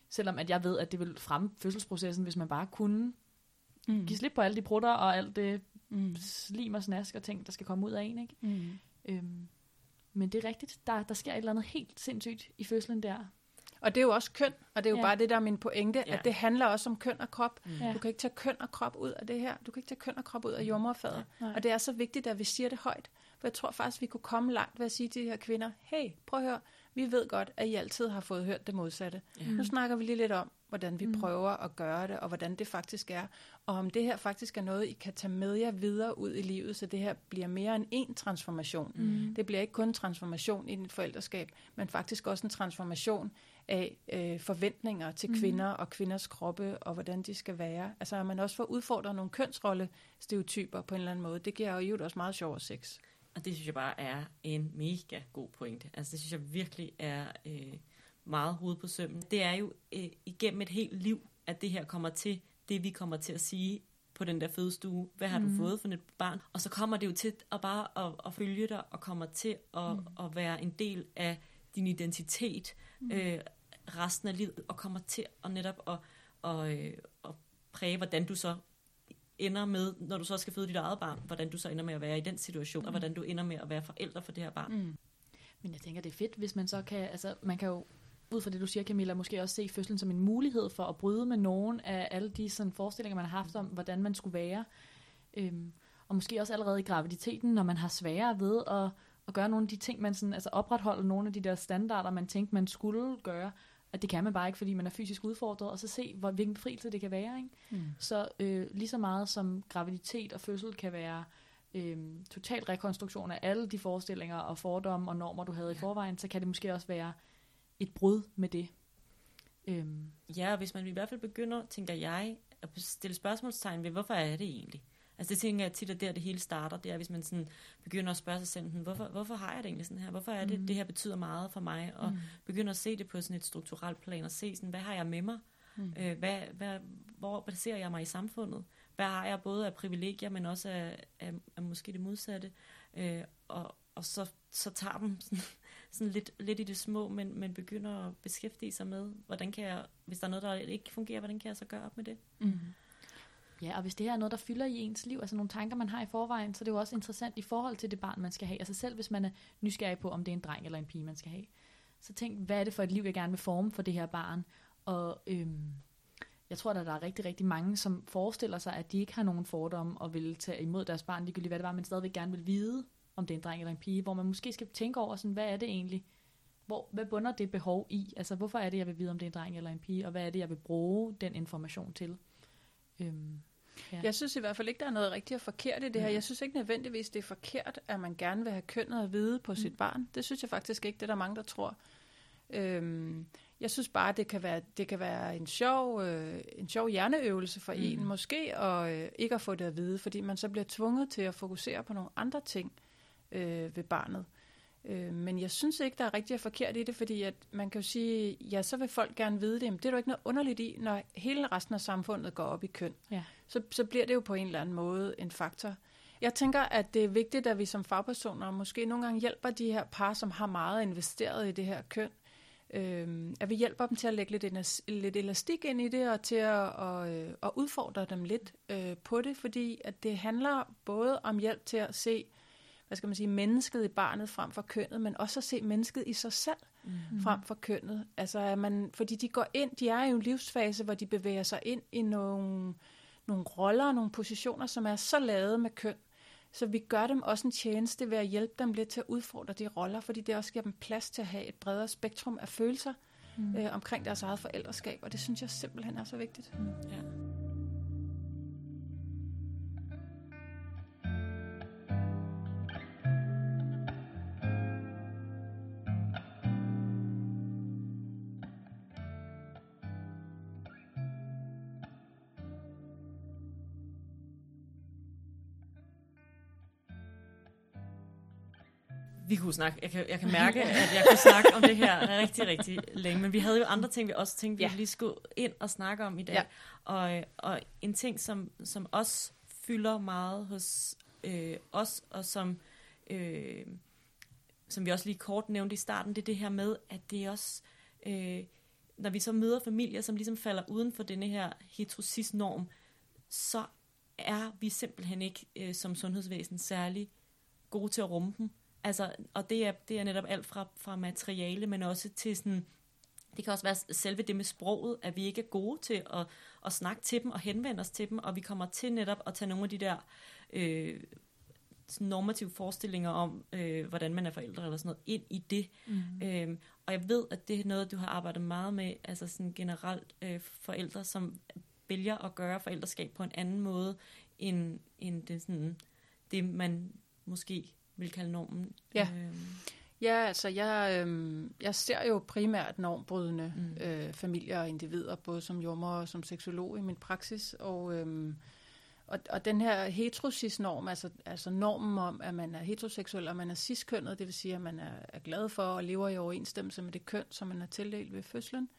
Selvom at jeg ved, at det vil fremme fødselsprocessen, hvis man bare kunne Mm. give slip på alle de prutter og alt det Mm. slim og snask og ting, der skal komme ud af en. Ikke? Mm. Øhm, men det er rigtigt, der, der sker et eller andet helt sindssygt i fødslen der. Og det er jo også køn, og det er jo Ja. ja. bare det, der er min pointe, Ja. ja. at det handler også om køn og krop. Mm. Ja. Du kan ikke tage køn og krop ud af det her. Du kan ikke tage køn og krop ud af jordmorfadet. Nej. Og det er så vigtigt, at vi siger det højt. For jeg tror faktisk, vi kunne komme langt ved at sige til de her kvinder, hey, prøv at høre, vi ved godt, at I altid har fået hørt det modsatte. Ja. Nu snakker vi lige lidt om, hvordan vi Mm. mm. prøver at gøre det, og hvordan det faktisk er. Og om det her faktisk er noget, I kan tage med jer videre ud i livet, så det her bliver mere end en transformation. Mm. Det bliver ikke kun en transformation i et forældreskab, men faktisk også en transformation af øh, forventninger til Mhm. kvinder og kvinders kroppe, og hvordan de skal være. Altså at man også får udfordret nogle kønsrollestereotyper på en eller anden måde. Det giver jo også meget sjov sex. Og det synes jeg bare er en mega god pointe. Altså det synes jeg virkelig er øh, meget hoved på sømmen. Det er jo øh, igennem et helt liv, at det her kommer til, det vi kommer til at sige på den der fødestue. Hvad har mm. du fået for et barn? Og så kommer det jo til at bare at, at følge dig, og kommer til at, mm. at være en del af din identitet mm. øh, resten af livet, og kommer til at netop at, at, øh, at præge, hvordan du så ender med, når du så skal føde dit eget barn, hvordan du så ender med at være i den situation, mm. og hvordan du ender med at være forælder for det her barn. Mm. Men jeg tænker, det er fedt, hvis man så kan, altså man kan jo, ud fra det du siger Camilla, måske også se fødslen som en mulighed for at bryde med nogen af alle de sådan, forestillinger, man har haft om, hvordan man skulle være. Øhm, og måske også allerede i graviditeten, når man har sværere ved at, at gøre nogle af de ting, man sådan, altså opretholde nogle af de der standarder, man tænkte, man skulle gøre, at det kan man bare ikke, fordi man er fysisk udfordret, og så se, hvor, hvilken befrielse det kan være. Ikke? Mm. Så øh, lige så meget som graviditet og fødsel kan være øh, total rekonstruktion af alle de forestillinger og fordomme og normer, du havde i forvejen, så kan det måske også være et brud med det. Øhm, Ja, og hvis man i hvert fald begynder, tænker jeg, at stille spørgsmålstegn ved, hvorfor er det egentlig? Altså det tænker jeg tit, at der det hele starter, det er, hvis man sådan begynder at spørge sig selv, "Hm, hvorfor, hvorfor har jeg det egentlig sådan her? Hvorfor er det, Mhm. det her betyder meget for mig? Og Mm. begynder at se det på sådan et strukturelt plan, og se sådan, hvad har jeg med mig? Mm. Øh, hvad, hvad, hvor placerer jeg mig i samfundet? Hvad har jeg både af privilegier, men også af, af, af måske det modsatte? Øh, og, og så, så tager dem sådan, sådan lidt, lidt i det små, men, men begynder at beskæftige sig med, hvordan kan jeg, hvis der er noget, der ikke fungerer, hvordan kan jeg så gøre op med det? Mm. Ja, og hvis det her er noget, der fylder i ens liv, altså nogle tanker, man har i forvejen, så er det jo også interessant i forhold til det barn, man skal have. Altså selv hvis man er nysgerrig på, om det er en dreng eller en pige, man skal have. Så tænk, hvad er det for et liv, jeg gerne vil forme for det her barn? Og øhm, jeg tror, at der er rigtig, rigtig mange, som forestiller sig, at de ikke har nogen fordomme og vil tage imod deres barn, ligegyldigt hvad det var, men stadigvæk gerne vil vide, om det er en dreng eller en pige, hvor man måske skal tænke over, sådan, hvad er det egentlig? Hvor, hvad bunder det behov i? Altså, hvorfor er det, jeg vil vide, om det er en dreng eller en pige, og hvad er det, jeg vil bruge den information til? Øhm, Ja. Jeg synes i hvert fald ikke, der er noget rigtigt og forkert i det her. Mhm. Jeg synes ikke nødvendigvis, det er forkert, at man gerne vil have kønnet at vide på sit barn. Det synes jeg faktisk ikke, det er der mange, der tror. Øhm, Jeg synes bare, det kan være, det kan være en, sjov, øh, en sjov hjerneøvelse for mm. en, måske, og øh, ikke at få det at vide, fordi man så bliver tvunget til at fokusere på nogle andre ting øh, ved barnet. Øh, men jeg synes ikke, der er rigtig forkert i det, fordi at man kan jo sige, ja, så vil folk gerne vide det, men det er jo ikke noget underligt i, når hele resten af samfundet går op i køn. Ja. Så, så bliver det jo på en eller anden måde en faktor. Jeg tænker, at det er vigtigt, at vi som fagpersoner måske nogle gange hjælper de her par, som har meget investeret i det her køn, øh, at vi hjælper dem til at lægge lidt, lidt elastik ind i det, og til at, og, øh, at udfordre dem lidt øh, på det, fordi at det handler både om hjælp til at se, hvad skal man sige, mennesket i barnet frem for kønnet, men også at se mennesket i sig selv mm. frem for kønnet. Altså, at man, fordi de går ind, de er i en livsfase, hvor de bevæger sig ind i nogle, nogle roller, nogle positioner, som er så lavet med køn, så vi gør dem også en tjeneste ved at hjælpe dem lidt til at udfordre de roller, fordi det også giver dem plads til at have et bredere spektrum af følelser mm. øh, omkring deres eget forældreskab, og det synes jeg simpelthen er så vigtigt. Mm. Ja. Kunne snakke, jeg kan, jeg kan mærke, at jeg kan snakke om det her rigtig, rigtig længe, men vi havde jo andre ting, vi også tænkte, vi ja. lige skulle ind og snakke om i dag. Ja. Og, og en ting, som, som også fylder meget hos øh, os, og som, øh, som vi også lige kort nævnte i starten, det er det her med, at det er også, øh, når vi så møder familier, som ligesom falder uden for denne her heterosis-norm, så er vi simpelthen ikke øh, som sundhedsvæsen særlig gode til at rumme dem. Altså, og det er, det er netop alt fra, fra materiale, men også til sådan, det kan også være selve det med sproget, at vi ikke er gode til at, at snakke til dem og henvende os til dem, og vi kommer til netop at tage nogle af de der øh, normative forestillinger om, øh, hvordan man er forældre eller sådan noget, ind i det. Mm. Øh, og jeg ved, at det er noget, du har arbejdet meget med, altså sådan generelt øh, forældre, som vælger at gøre forældreskab på en anden måde, end, end det, sådan, det man måske vil kalde normen. Ja. Øh. Ja, altså jeg, øh, jeg ser jo primært normbrydende mm. øh, familier og individer, både som jommer og som seksolog i min praksis, og, øh, og, og den her heterosis-norm, altså, altså normen om, at man er heteroseksuel og man er ciskønnet, det vil sige, at man er, er glad for og lever i overensstemmelse med det køn, som man er tildelt ved fødslen,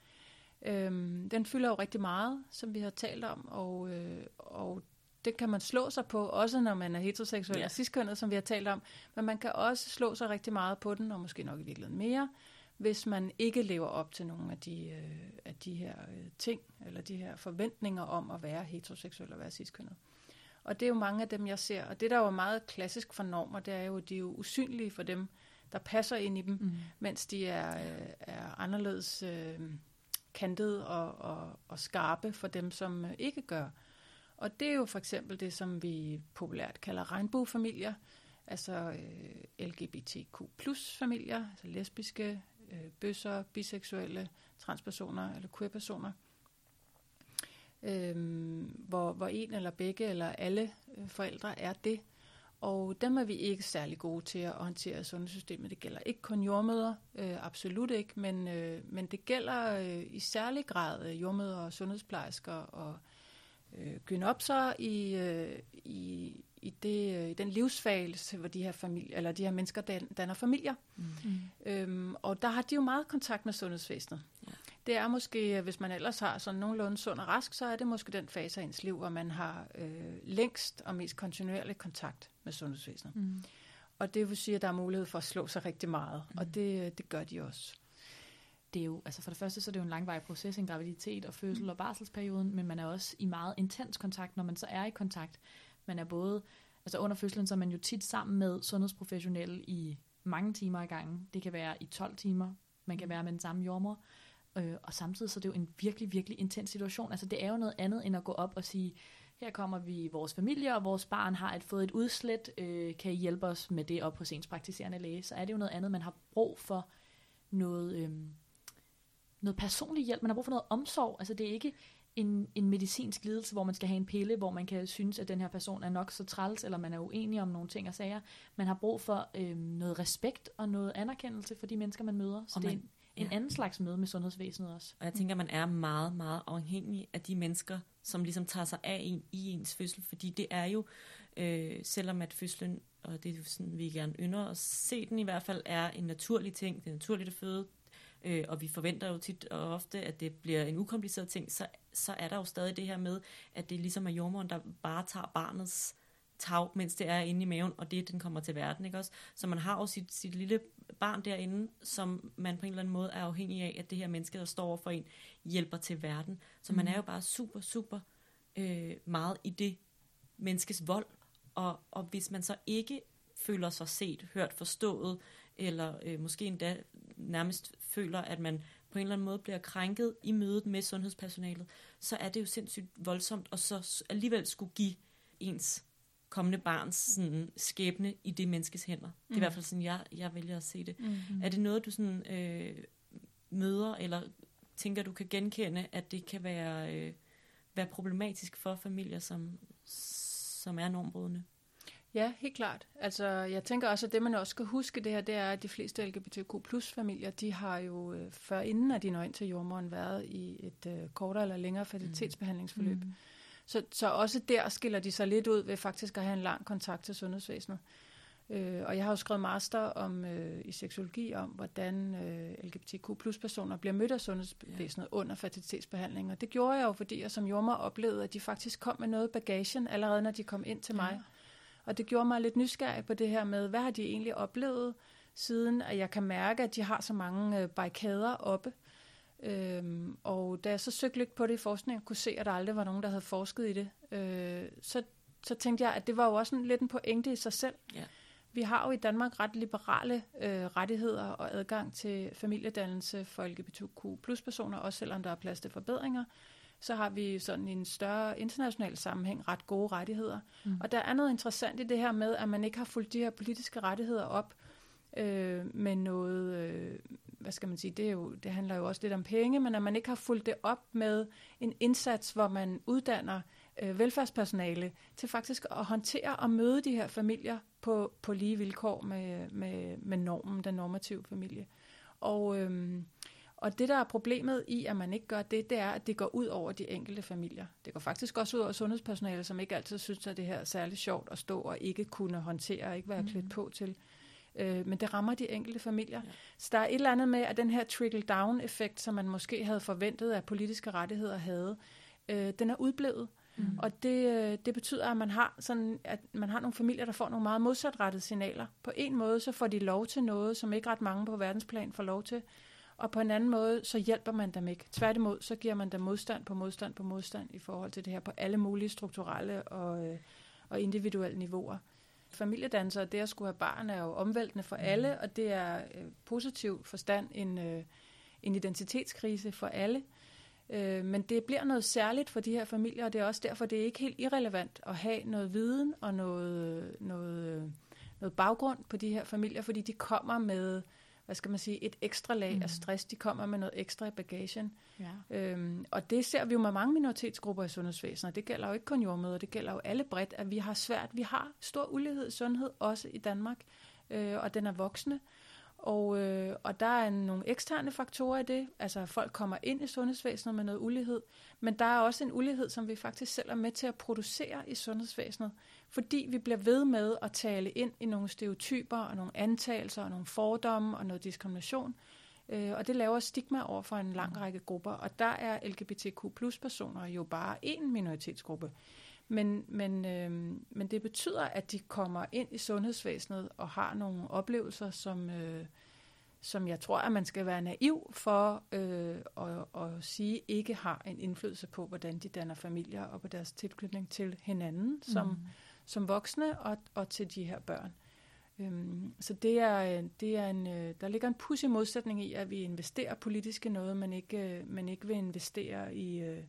øh, den fylder jo rigtig meget, som vi har talt om, og, øh, og det kan man slå sig på, også når man er heteroseksuel ja. og ciskønnet, som vi har talt om. Men man kan også slå sig rigtig meget på den, og måske nok i virkeligheden mere, hvis man ikke lever op til nogle af de, øh, af de her øh, ting, eller de her forventninger om at være heteroseksuel og være ciskønnet. Og det er jo mange af dem, jeg ser. Og det, der er jo meget klassisk for normer, det er jo, de er jo usynlige for dem, der passer ind i dem, mm. mens de er, øh, er anderledes øh, kantet og, og, og skarpe for dem, som øh, ikke gør. Og det er jo for eksempel det, som vi populært kalder regnbuefamilier, altså øh, LGBTQ plus familier, altså lesbiske, øh, bøsser, biseksuelle, transpersoner eller queer-personer, øh, hvor, hvor en eller begge eller alle øh, forældre er det. Og dem er vi ikke særlig gode til at håndtere i sundhedssystemet. Det gælder ikke kun jordmøder, øh, absolut ikke, men, øh, men det gælder øh, i særlig grad øh, jordmøder og sundhedsplejersker og øh, gynopser i, øh, i, i, det, øh, i den livsfase, hvor de her, familie, eller de her mennesker dan, danner familier. Mm. Øhm, og der har de jo meget kontakt med sundhedsvæsenet. Ja. Det er måske, hvis man ellers har sådan nogenlunde sund og rask, så er det måske den fase af ens liv, hvor man har øh, længst og mest kontinuerlig kontakt med sundhedsvæsenet. Mm. Og det vil sige, at der er mulighed for at slå sig rigtig meget, mm. og det, det gør de også det er jo, altså for det første, så er det jo en langvarig proces, en graviditet og fødsel og barselsperioden, men man er også i meget intens kontakt, når man så er i kontakt. Man er både, altså under fødslen, så er man jo tit sammen med sundhedsprofessionelle i mange timer i gangen. Det kan være i 12 timer, man kan være med den samme jordmor, øh, og samtidig så er det jo en virkelig, virkelig intens situation. Altså det er jo noget andet, end at gå op og sige, her kommer vi vores familie, og vores barn har et, fået et udslæt, øh, kan I hjælpe os med det op hos ens praktiserende læge? Så er det jo noget andet, man har brug for noget... Øh, noget personlig hjælp, man har brug for noget omsorg. Altså det er ikke en, en medicinsk lidelse, hvor man skal have en pille, hvor man kan synes, at den her person er nok så træls, eller man er uenig om nogle ting og sager. Man har brug for øhm, noget respekt og noget anerkendelse for de mennesker, man møder. Så og det man, er en Ja. anden slags møde med sundhedsvæsenet også. Og jeg tænker, man er meget, meget afhængig af de mennesker, som ligesom tager sig af en i ens fødsel. Fordi det er jo, øh, selvom at fødslen, og det er sådan, vi gerne ynder at se den i hvert fald, er en naturlig ting. Det er naturligt at føde. Øh, og vi forventer jo tit og ofte, at det bliver en ukompliceret ting. Så, så er der jo stadig det her med, at det ligesom er jordmoren, der bare tager barnets tag, mens det er inde i maven, og det, den kommer til verden, ikke også? Så man har jo sit, sit lille barn derinde, som man på en eller anden måde er afhængig af, at det her menneske, der står for en, hjælper til verden. Så man er jo bare super, super øh, meget i det menneskes vold, og, og hvis man så ikke føler sig set, hørt, forstået, eller øh, måske endda nærmest føler, at man på en eller anden måde bliver krænket i mødet med sundhedspersonalet, så er det jo sindssygt voldsomt, og så alligevel skulle give ens kommende barns sådan, skæbne i det menneskes hænder. Det er i Mm. hvert fald sådan, jeg, jeg vælger at se det. Mm. Er det noget, du sådan, øh, møder, eller tænker, du kan genkende, at det kan være, øh, være problematisk for familier, som, som er normbrydende? Ja, helt klart. Altså, jeg tænker også, at det, man også skal huske det her, det er, at de fleste LGBTQ plus familier, de har jo øh, før inden, at de når ind til jordmoren, været i et øh, kortere eller længere fertilitetsbehandlingsforløb. Mm. Så, så også der skiller de sig lidt ud ved faktisk at have en lang kontakt til sundhedsvæsenet. Øh, og jeg har jo skrevet master om øh, i seksologi om, hvordan øh, LGBTQ personer bliver mødt af sundhedsvæsenet ja. under fertilitetsbehandling. Og det gjorde jeg jo, fordi jeg som jordmor oplevede, at de faktisk kom med noget bagagen, allerede når de kom ind til mig. Og det gjorde mig lidt nysgerrig på det her med, hvad har de egentlig oplevet, siden at jeg kan mærke, at de har så mange øh, barrikader oppe. Øhm, og da jeg så søgte lidt på det i forskning, og kunne se, at der aldrig var nogen, der havde forsket i det, øh, så, så tænkte jeg, at det var jo også en, lidt en pointe i sig selv. Ja. Vi har jo i Danmark ret liberale øh, rettigheder og adgang til familiedannelse for LGBTQ plus personer, også selvom der er plads til forbedringer. Så har vi sådan i en større international sammenhæng ret gode rettigheder. Mm. Og der er noget interessant i det her med, at man ikke har fulgt de her politiske rettigheder op øh, med noget, øh, hvad skal man sige, det, er jo, det handler jo også lidt om penge, men at man ikke har fulgt det op med en indsats, hvor man uddanner øh, velfærdspersonale til faktisk at håndtere og møde de her familier på, på lige vilkår med, med, med normen, den normative familie. Og, øhm, og det, der er problemet i, at man ikke gør det, det er, at det går ud over de enkelte familier. Det går faktisk også ud over sundhedspersonale, som ikke altid synes, at det her er særlig sjovt at stå og ikke kunne håndtere og ikke være klædt på til. Øh, men det rammer de enkelte familier. Ja. Så der er et eller andet med, at den her trickle-down-effekt, som man måske havde forventet, at politiske rettigheder havde, øh, den er udblevet. Mm. Og det, øh, det betyder, at man har sådan, at man har nogle familier, der får nogle meget modsatrettede signaler. På en måde, så får de lov til noget, som ikke ret mange på verdensplan får lov til. Og på en anden måde, så hjælper man dem ikke. Tværtimod, så giver man dem modstand på modstand på modstand i forhold til det her på alle mulige strukturelle og, øh, og individuelle niveauer. Familiedanser, det at skulle have barn, er jo omvæltende for alle, og det er øh, positiv forstand en, øh, en identitetskrise for alle. Øh, men det bliver noget særligt for de her familier, og det er også derfor, det er ikke helt irrelevant at have noget viden og noget, noget, noget baggrund på de her familier, fordi de kommer med, hvad skal man sige, et ekstra lag mm. af stress. De kommer med noget ekstra i bagagen. Ja. Øhm, og det ser vi jo med mange minoritetsgrupper i sundhedsvæsenet, det gælder jo ikke kun jordmøder, det gælder jo alle bredt, at vi har svært, vi har stor ulighed i sundhed, også i Danmark, øh, og den er voksende. Og, øh, og der er nogle eksterne faktorer i det, altså folk kommer ind i sundhedsvæsenet med noget ulighed, men der er også en ulighed, som vi faktisk selv er med til at producere i sundhedsvæsenet, fordi vi bliver ved med at tale ind i nogle stereotyper og nogle antagelser og nogle fordomme og noget diskrimination, øh, og det laver stigma over for en lang række grupper, og der er LGBTQ plus personer jo bare en minoritetsgruppe. Men, men, øh, men det betyder, at de kommer ind i sundhedsvæsenet og har nogle oplevelser, som, øh, som jeg tror, at man skal være naiv for øh, at, at sige, ikke har en indflydelse på, hvordan de danner familier og på deres tilknytning til hinanden som, mm. som voksne og, og til de her børn. Øhm, så det er, det er en, øh, der ligger en pudsig modsætning i, at vi investerer politisk i noget, men ikke, øh, men ikke vil investere i, øh,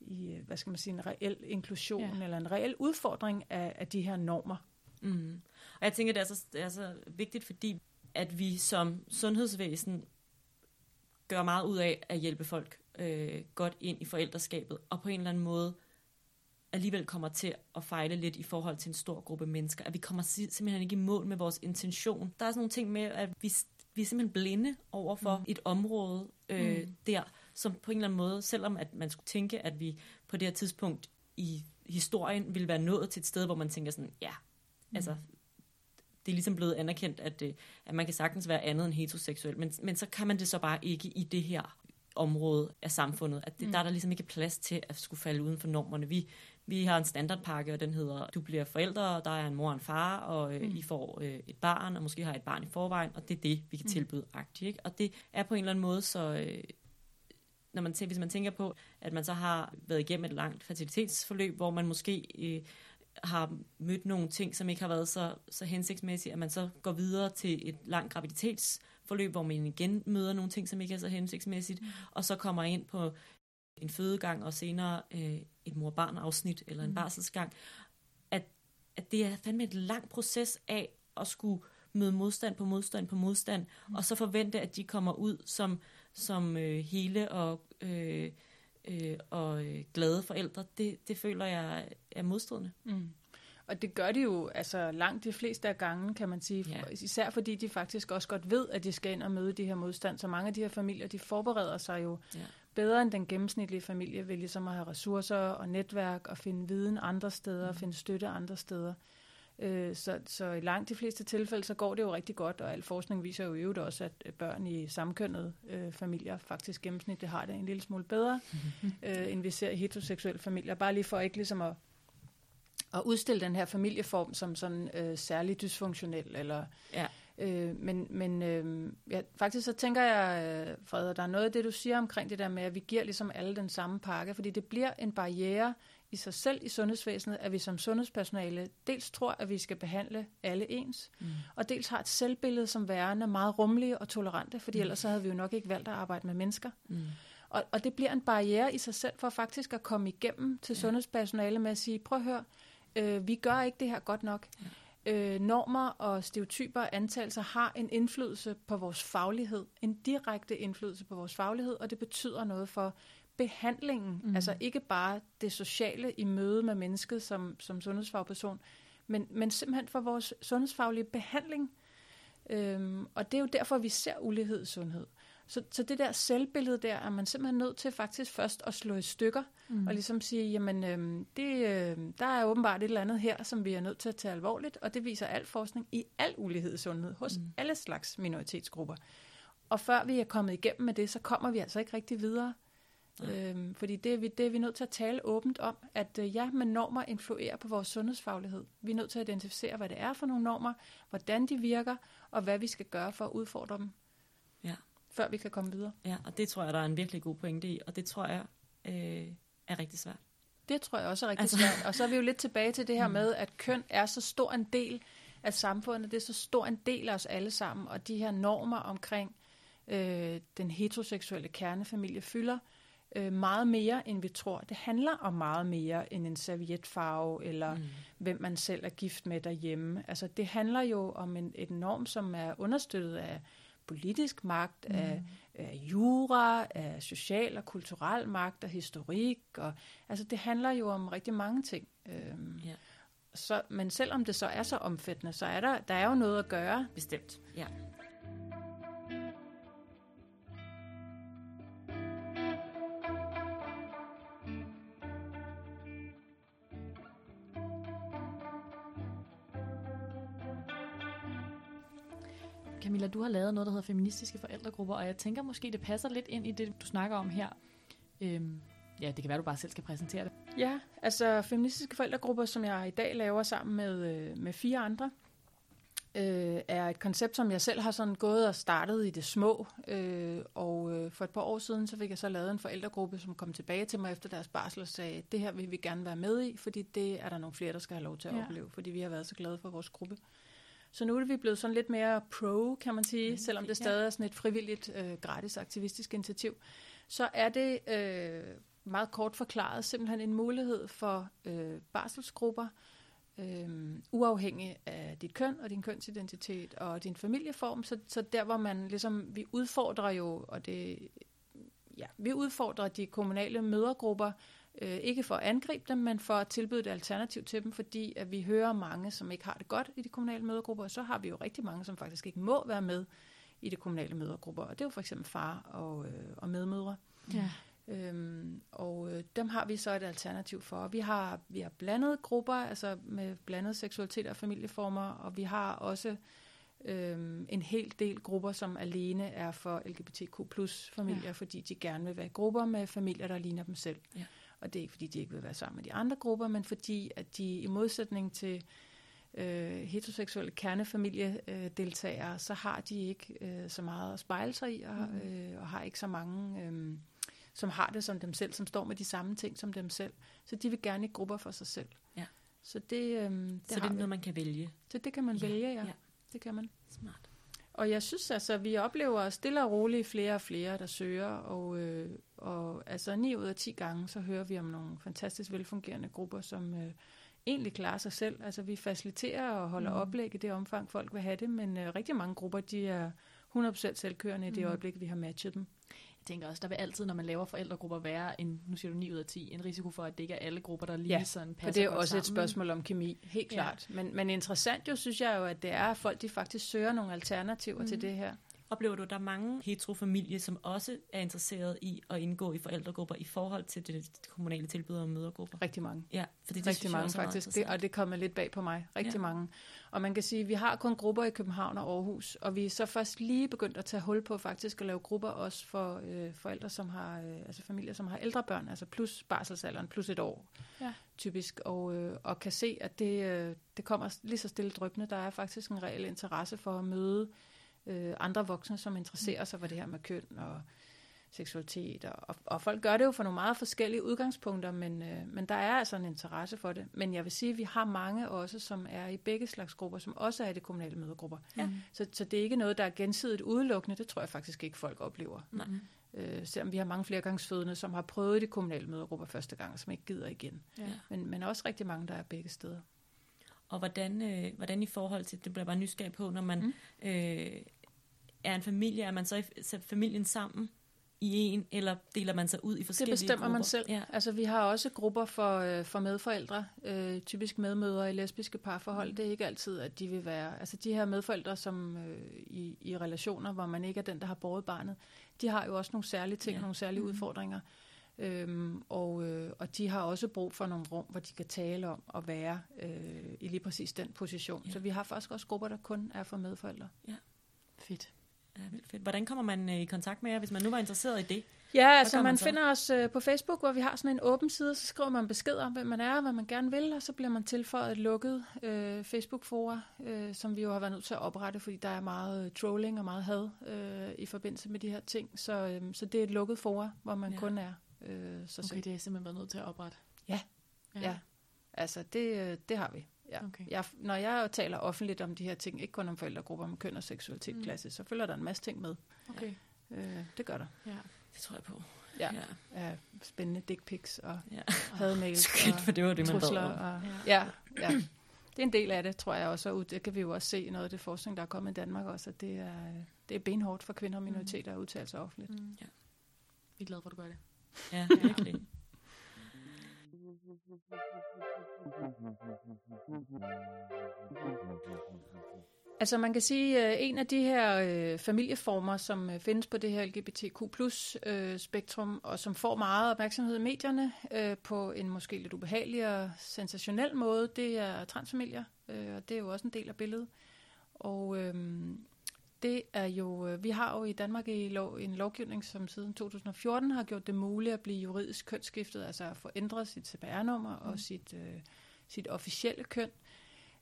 i, hvad skal man sige, en reel inklusion ja. eller en reel udfordring af, af de her normer. Mm. Og jeg tænker, det er, så, det er så vigtigt, fordi at vi som sundhedsvæsen gør meget ud af at hjælpe folk øh, godt ind i forældreskabet, og på en eller anden måde alligevel kommer til at fejle lidt i forhold til en stor gruppe mennesker. At vi kommer simpelthen ikke i mål med vores intention. Der er sådan nogle ting med, at vi, vi er simpelthen blinde over for mm. et område øh, mm. der, som på en eller anden måde, selvom at man skulle tænke, at vi på det her tidspunkt i historien ville være nået til et sted, hvor man tænker sådan, ja, mm. altså det er ligesom blevet anerkendt, at, øh, at man kan sagtens være andet end heteroseksuel, men, men så kan man det så bare ikke i det her område af samfundet. At det, mm. Der er der ligesom ikke plads til at skulle falde uden for normerne. Vi, vi har en standardpakke, og den hedder, du bliver forældre, og der er en mor og en far, og øh, mm. I får øh, et barn, og måske har et barn i forvejen, og det er det, vi kan mm. tilbyde agtigt. Ikke? Og det er på en eller anden måde så... Øh, når man, hvis man tænker på, at man så har været igennem et langt fertilitetsforløb, hvor man måske øh, har mødt nogle ting, som ikke har været så, så hensigtsmæssige, at man så går videre til et langt graviditetsforløb, hvor man igen møder nogle ting, som ikke er så hensigtsmæssigt, mm. og så kommer ind på en fødegang og senere øh, et mor-barn-afsnit eller en mm. barselsgang, at, at det er fandme et langt proces af at skulle møde modstand på modstand på modstand, mm. og så forvente, at de kommer ud som, som øh, hele og, øh, øh, og øh, glade forældre. Det, det føler jeg er modstridende. Mm. Og det gør de jo altså langt de fleste af gangen, kan man sige. Ja. Især fordi de faktisk også godt ved, at de skal ind og møde de her modstand. Så mange af de her familier, de forbereder sig jo ja. bedre end den gennemsnitlige familie, ved ligesom at have ressourcer og netværk og finde viden andre steder, mm. og finde støtte andre steder. Øh, så, så i langt de fleste tilfælde, så går det jo rigtig godt, og al forskning viser jo i øvrigt også, at børn i samkønnede øh, familier faktisk gennemsnitligt har det en lille smule bedre, øh, end vi ser i heteroseksuelle familier. Bare lige for ikke ligesom at at udstille den her familieform som sådan øh, særlig dysfunktionel. Eller, ja. øh, men men øh, ja, faktisk så tænker jeg, øh, Frede, der er noget af det, du siger omkring det der med, at vi giver ligesom alle den samme pakke, fordi det bliver en barriere i sig selv i sundhedsvæsenet, at vi som sundhedspersonale dels tror, at vi skal behandle alle ens, mm. og dels har et selvbillede som værende meget rummelige og tolerante, fordi mm. ellers så havde vi jo nok ikke valgt at arbejde med mennesker. Mm. Og, og det bliver en barriere i sig selv for faktisk at komme igennem til ja. sundhedspersonale med at sige, prøv at høre, øh, vi gør ikke det her godt nok. Ja. Øh, normer og stereotyper og antagelser har en indflydelse på vores faglighed, en direkte indflydelse på vores faglighed, og det betyder noget for behandlingen, mm. altså ikke bare det sociale i møde med mennesket som, som sundhedsfagperson, men, men simpelthen for vores sundhedsfaglige behandling. Øhm, og det er jo derfor, vi ser ulighed i sundhed. Så, så det der selvbillede der, er man simpelthen nødt til faktisk først at slå i stykker, mm. og ligesom sige, jamen, øh, det, øh, der er åbenbart et eller andet her, som vi er nødt til at tage alvorligt, og det viser al forskning i al ulighed i sundhed, hos mm. alle slags minoritetsgrupper. Og før vi er kommet igennem med det, så kommer vi altså ikke rigtig videre. Ja. Øhm, fordi det er, vi, det er vi nødt til at tale åbent om, at øh, ja, men normer influerer på vores sundhedsfaglighed. Vi er nødt til at identificere, hvad det er for nogle normer, hvordan de virker, og hvad vi skal gøre for at udfordre dem før vi kan komme videre. Ja, og det tror jeg, der er en virkelig god pointe i, og det tror jeg øh, er rigtig svært. Det tror jeg også er rigtig altså... svært. Og så er vi jo lidt tilbage til det her mm. med, at køn er så stor en del af samfundet, det er så stor en del af os alle sammen, og de her normer omkring øh, den heteroseksuelle kernefamilie fylder øh, meget mere, end vi tror. Det handler om meget mere end en servietfarve, eller mm. hvem man selv er gift med derhjemme. Altså, det handler jo om en, et norm, som er understøttet af politisk magt, mm. af, af jura, af social og kulturel magt, af historik. Og, altså det handler jo om rigtig mange ting. Øhm, ja. så, men selvom det så er så omfattende, så er der, der er jo noget at gøre. Bestemt, ja. Camilla, du har lavet noget, der hedder feministiske forældregrupper, og jeg tænker måske, det passer lidt ind i det, du snakker om her. Øhm, ja, det kan være, du bare selv skal præsentere det. Ja, altså feministiske forældregrupper, som jeg i dag laver sammen med, øh, med fire andre, øh, er et koncept, som jeg selv har sådan gået og startet i det små. Øh, og øh, for et par år siden, så fik jeg så lavet en forældregruppe, som kom tilbage til mig efter deres barsel og sagde, det her vil vi gerne være med i, fordi det er der nogle flere, der skal have lov til at ja. opleve, fordi vi har været så glade for vores gruppe. Så nu er vi blevet sådan lidt mere pro, kan man sige, okay, selvom det stadig er sådan et frivilligt, øh, gratis aktivistisk initiativ. Så er det øh, meget kort forklaret simpelthen en mulighed for øh, barselsgrupper, øh, uafhængig af dit køn og din kønsidentitet og din familieform. Så, så der, hvor man ligesom, vi udfordrer jo, og det, ja, vi udfordrer de kommunale mødergrupper Øh, ikke for at angribe dem, men for at tilbyde et alternativ til dem, fordi at vi hører mange, som ikke har det godt i de kommunale mødergrupper, og så har vi jo rigtig mange, som faktisk ikke må være med i de kommunale mødergrupper. Og det er jo for eksempel far og, øh, og medmødre. Ja. Øhm, og øh, dem har vi så et alternativ for. Vi har, vi har blandede grupper, altså med blandet seksualitet og familieformer, og vi har også øhm, en hel del grupper, som alene er for LGBTQ plus familier, ja. fordi de gerne vil være i grupper med familier, der ligner dem selv. Ja. Og det er ikke, fordi de ikke vil være sammen med de andre grupper, men fordi, at de i modsætning til øh, heteroseksuelle kernefamiliedeltagere, så har de ikke øh, så meget at spejle sig i, og, mm. øh, og har ikke så mange, øh, som har det som dem selv, som står med de samme ting som dem selv. Så de vil gerne i grupper for sig selv. Ja. Så det, øh, det, Så det er noget, man kan vælge. Så det kan man Ja, vælge, ja. ja. Det kan man. Smart. Og jeg synes altså, at vi oplever stille og roligt flere og flere, der søger, og, øh, og altså 9 ud af 10 gange, så hører vi om nogle fantastisk velfungerende grupper, som øh, egentlig klarer sig selv. Altså vi faciliterer og holder mm. Oplæg i det omfang, folk vil have det, men øh, rigtig mange grupper, de er 100% selvkørende i det Mhm. øjeblik, vi har matchet dem. Jeg tænker også, der vil altid, når man laver forældregrupper, være en, nu siger du 9 ud af 10, en risiko for, at det ikke er alle grupper, der lige Ja, sådan For passer det er også et sammen. spørgsmål om kemi, helt Ja. klart. Men, men interessant jo, synes jeg jo, at det er, at folk de faktisk søger nogle alternativer mm. til det her. Oplever du, at der er mange heterofamilier, som også er interesseret i at indgå i forældregrupper i forhold til det kommunale tilbud om mødergrupper? Rigtig mange. Ja, fordi det rigtig synes jeg mange også er meget faktisk, det, og det kommer lidt bag på mig. Rigtig ja. mange. Og man kan sige, at vi har kun grupper i København og Aarhus, og vi er så først lige begyndt at tage hul på faktisk at lave grupper også for øh, forældre, som har, øh, altså familier, som har ældre børn, altså plus barselsalderen, plus et år Ja. typisk, og, øh, og kan se, at det, øh, det kommer lige så stille drøbende. Der er faktisk en reel interesse for at møde øh, andre voksne, som interesserer sig for det her med køn og seksualitet. Og, og, folk gør det jo for nogle meget forskellige udgangspunkter, men, øh, men der er altså en interesse for det. Men jeg vil sige, at vi har mange også, som er i begge slags grupper, som også er i de kommunale mødergrupper. Ja. Så, så det er ikke noget, der er gensidigt udelukkende. Det tror jeg faktisk ikke, folk oplever. Nej. Øh, selvom vi har mange flergangsfødende, som har prøvet de kommunale mødergrupper første gang, og som ikke gider igen. Ja. Men, men også rigtig mange, der er begge steder. Og hvordan, øh, hvordan i forhold til, det bliver bare nysgerrig på, når man mm. øh, er en familie, er man så i familien sammen i en, eller deler man sig ud i Det forskellige bestemmer grupper? man selv. Ja. Altså, vi har også grupper for, øh, for medforældre, øh, typisk medmødre i lesbiske parforhold. Det er ikke altid, at de vil være... Altså, de her medforældre, som øh, i, i relationer, hvor man ikke er den, der har båret barnet, de har jo også nogle særlige ting, Ja. ja. nogle særlige Mhm. udfordringer. Øhm, og, øh, og de har også brug for nogle rum, hvor de kan tale om at være øh, i lige præcis den position. Ja. Ja. Så vi har faktisk også grupper, der kun er for medforældre. Fedt. Ja, vildt fedt. Hvordan kommer man øh, i kontakt med jer, hvis man nu var interesseret i det? Ja, altså man, man så? finder os øh, på Facebook, hvor vi har sådan en åben side, så skriver man besked om, hvem man er, hvad man gerne vil, og så bliver man tilføjet et lukket øh, Facebook-fora, øh, som vi jo har været nødt til at oprette, fordi der er meget øh, trolling og meget had øh, i forbindelse med de her ting. Så, øh, så det er et lukket fora, hvor man Ja. ja. kun er øh, så Okay, selv. det er simpelthen været nødt til at oprette. Ja. Ja, altså det, det har vi. Ja. Okay. Jeg, når jeg taler offentligt om de her ting, ikke kun om forældregrupper, men køn og seksualitet Mm. mm. klasse, så følger der en masse ting med. Okay. Øh, det gør der. Ja. Det tror jeg på. Ja. ja. ja. spændende dick pics og ja. hademails og for det var det, man trusler. om. Og, Ja. ja, ja. Det er en del af det, tror jeg også, og det kan vi jo også se i noget af det forskning, der er kommet i Danmark også, at det er, det er benhårdt for kvinder og minoriteter at udtale sig offentligt. Mm. Ja. Vi er glade for, at du gør det. Ja, virkelig. Altså man kan sige, at en af de her øh, familieformer, som øh, findes på det her LGBTQ plus øh, spektrum, og som får meget opmærksomhed i medierne øh, på en måske lidt ubehagelig og sensationel måde, det er transfamilier, øh, og det er jo også en del af billedet. Og øhm, det er jo, øh, vi har jo i Danmark i lov, en lovgivning, som siden 2014 har gjort det muligt at blive juridisk kønsskiftet, altså at få ændret sit CPR-nummer mm. og sit, øh, sit officielle køn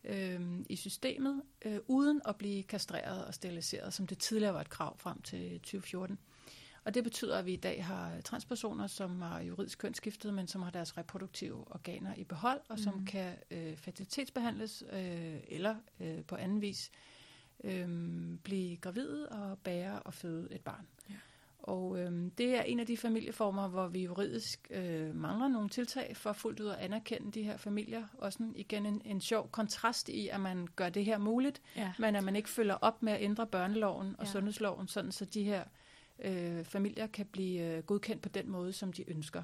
øh, i systemet, øh, uden at blive kastreret og steriliseret, som det tidligere var et krav frem til 2014. Og det betyder, at vi i dag har transpersoner, som har juridisk kønsskiftet, men som har deres reproduktive organer i behold, og som mm. kan øh, fertilitetsbehandles øh, eller øh, på anden vis øh, blive gravide og bære og føde et barn. Ja. Og øh, det er en af de familieformer, hvor vi juridisk øh, mangler nogle tiltag for fuldt ud at anerkende de her familier. Også en, igen en, en sjov kontrast i, at man gør det her muligt, Ja. men at man ikke følger op med at ændre børneloven og ja. sundhedsloven, sådan så de her øh, familier kan blive øh, godkendt på den måde, som de ønsker.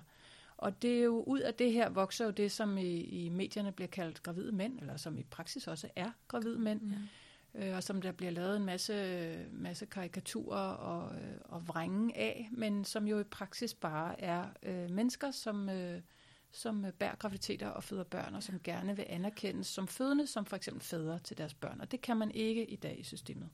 Og det er jo ud af det her vokser jo det, som i, i medierne bliver kaldt gravide mænd, eller som i praksis også er gravide mænd. Mm. Øh, og som der bliver lavet en masse, masse karikaturer og, øh, og vrænge af, men som jo i praksis bare er øh, mennesker, som, øh, som bærer graviditeter og føder børn, og som gerne vil anerkendes som fødende, som for eksempel fædre til deres børn. Og det kan man ikke i dag i systemet.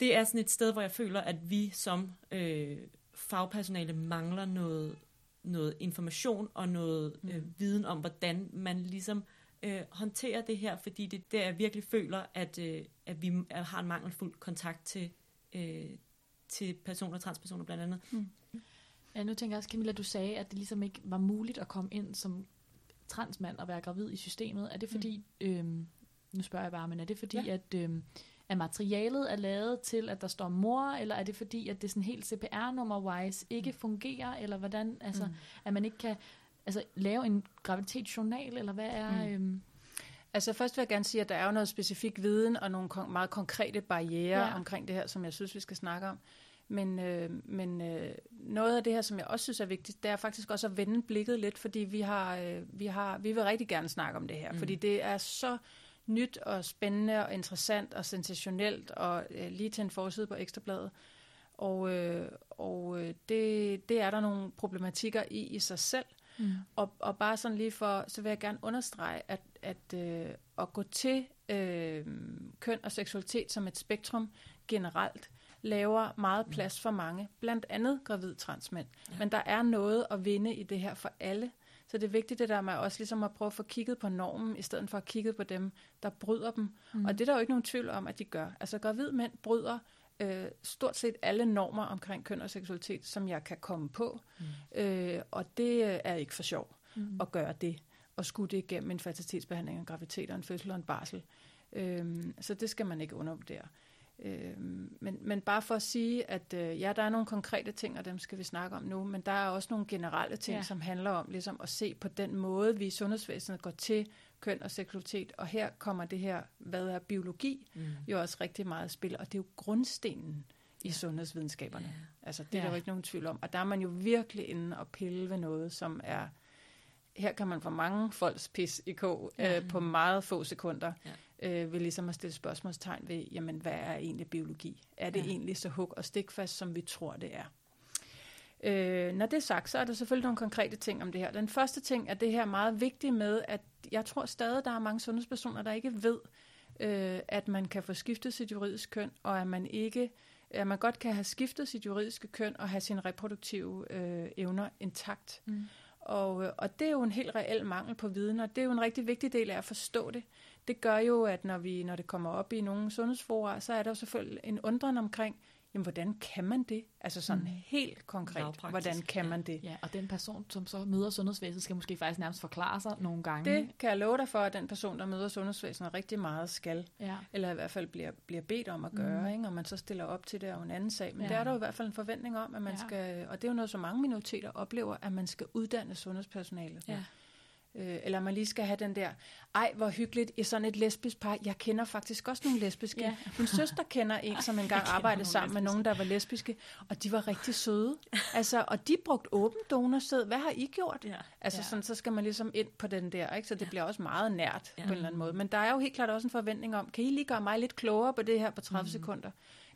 Det er sådan et sted, hvor jeg føler, at vi som øh, fagpersonale mangler noget, noget information og noget øh, Mm. viden om, hvordan man ligesom øh, håndterer det her, fordi det er der, jeg virkelig føler, at, øh, at vi har en mangelfuld kontakt til, øh, til personer, transpersoner blandt andet. Ja, nu tænker jeg også, Camilla, du sagde, at det ligesom ikke var muligt at komme ind som transmand og være gravid i systemet. Er det fordi, mm. øhm, nu spørger jeg bare, men er det fordi, Ja. at, øhm, at materialet er lavet til, at der står mor, eller er det fordi, at det sådan helt CPR-nummer-wise ikke fungerer, eller hvordan, altså, mm. at man ikke kan altså, lave en graviditetsjournal, eller hvad er... Mm. Mm. Øhm, Altså først vil jeg gerne sige, at der er jo noget specifik viden og nogle kon- meget konkrete barriere Ja. omkring det her, som jeg synes, vi skal snakke om. Men, øh, men øh, noget af det her, som jeg også synes er vigtigt, det er faktisk også at vende blikket lidt, fordi vi har, øh, vi har, vi vil rigtig gerne snakke om det her, Mm. mm. fordi det er så nyt og spændende og interessant og sensationelt og øh, lige til en forside på Ekstrabladet. Og, øh, og øh, det, det er der nogle problematikker i i sig selv. Mm. Og, og bare sådan lige for, så vil jeg gerne understrege, at, at, øh, at gå til øh, køn og seksualitet som et spektrum generelt, laver meget plads for mange, blandt andet gravid transmænd. Ja. Ja. Men der er noget at vinde i det her for alle. Så det er vigtigt det der med også ligesom at prøve at få kigget på normen, i stedet for at kigge på dem, der bryder dem. Mm. Og det er der jo ikke nogen tvivl om, at de gør. Altså gravid mænd bryder øh, stort set alle normer omkring køn og seksualitet, som jeg kan komme på. Mm. Øh, og det øh, er ikke for sjov Mm. at gøre det, og skulle det igennem en fertilitetsbehandling, en graviditet og en fødsel og en barsel. Øhm, så det skal man ikke undervurdere. Øhm, men, men bare for at sige, at øh, ja, der er nogle konkrete ting, og dem skal vi snakke om nu, men der er også nogle generelle ting, Ja. som handler om ligesom at se på den måde, vi i sundhedsvæsenet går til køn og seksualitet. Og her kommer det her, hvad er biologi, Mm. jo også rigtig meget spil, og det er jo grundstenen i Ja. sundhedsvidenskaberne. Ja. Altså, det er Ja. der jo ikke nogen tvivl om. Og der er man jo virkelig inde og pille ved noget, som er... Her kan man få mange folks pis i kog Ja. ja. øh, på meget få sekunder, Ja. øh, ved ligesom at stille spørgsmålstegn ved, jamen, hvad er egentlig biologi? Er det Ja. egentlig så hug og stikfast, som vi tror, det er? Øh, når det er sagt, så er der selvfølgelig nogle konkrete ting om det her. Den første ting er det her meget vigtige med, at jeg tror stadig, der er mange sundhedspersoner, der ikke ved, øh, at man kan få skiftet sit juridiske køn, og at man ikke at man godt kan have skiftet sit juridiske køn og have sine reproduktive øh, evner intakt. Mm. Og, øh, og det er jo en helt reel mangel på viden, og det er jo en rigtig vigtig del af at forstå det. Det gør jo, at når, vi, når det kommer op i nogle sundhedsfora, så er der jo selvfølgelig en undren omkring, jamen hvordan kan man det? Altså sådan Mm. helt konkret, hvordan kan man det? Ja, og den person, som så møder sundhedsvæsenet, skal måske faktisk nærmest forklare sig nogle gange. Det kan jeg love dig for, at den person, der møder sundhedsvæsenet, rigtig meget skal, Ja. eller i hvert fald bliver, bliver bedt om at gøre, Mm. ikke? og man så stiller op til det, er jo en anden sag. Men Ja. der er der jo i hvert fald en forventning om, at man ja. skal, og det er jo noget, som mange minoriteter oplever, at man skal uddanne sundhedspersonalet. Ja. Øh, eller man lige skal have den der, ej hvor hyggeligt i sådan et lesbisk par. Jeg kender faktisk også nogle lesbiske. Ja. Ja. Min søster kender en, som engang arbejdede sammen med nogen, der var lesbiske, og de var rigtig søde. Altså, og de brugte åben donorsæd. Hvad har I gjort? Ja. Altså Ja. sådan, så skal man ligesom ind på den der, ikke? så det bliver også meget nært Ja. på en eller anden måde. Men der er jo helt klart også en forventning om, kan I lige gøre mig lidt klogere på det her på 30 Mm. sekunder?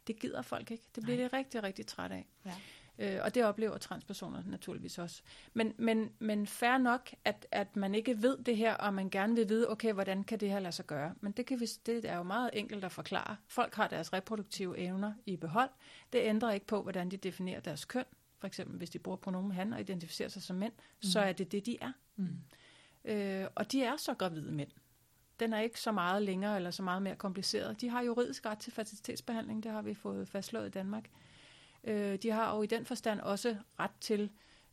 Det gider folk ikke. Det bliver Nej. de rigtig, rigtig træt af. Ja. Øh, og det oplever transpersoner naturligvis også. Men, men, men fair nok, at, at man ikke ved det her, og man gerne vil vide, okay, hvordan kan det her lade sig gøre? Men det, kan vi, det er jo meget enkelt at forklare. Folk har deres reproduktive evner i behold. Det ændrer ikke på, hvordan de definerer deres køn. For eksempel, hvis de bruger pronomen han og identificerer sig som mænd, mm. så er det det, de er. Mm. Øh, og de er så gravide mænd. Den er ikke så meget længere eller så meget mere kompliceret. De har juridisk ret til fertilitetsbehandling, det har vi fået fastslået i Danmark. Øh, de har jo i den forstand også ret til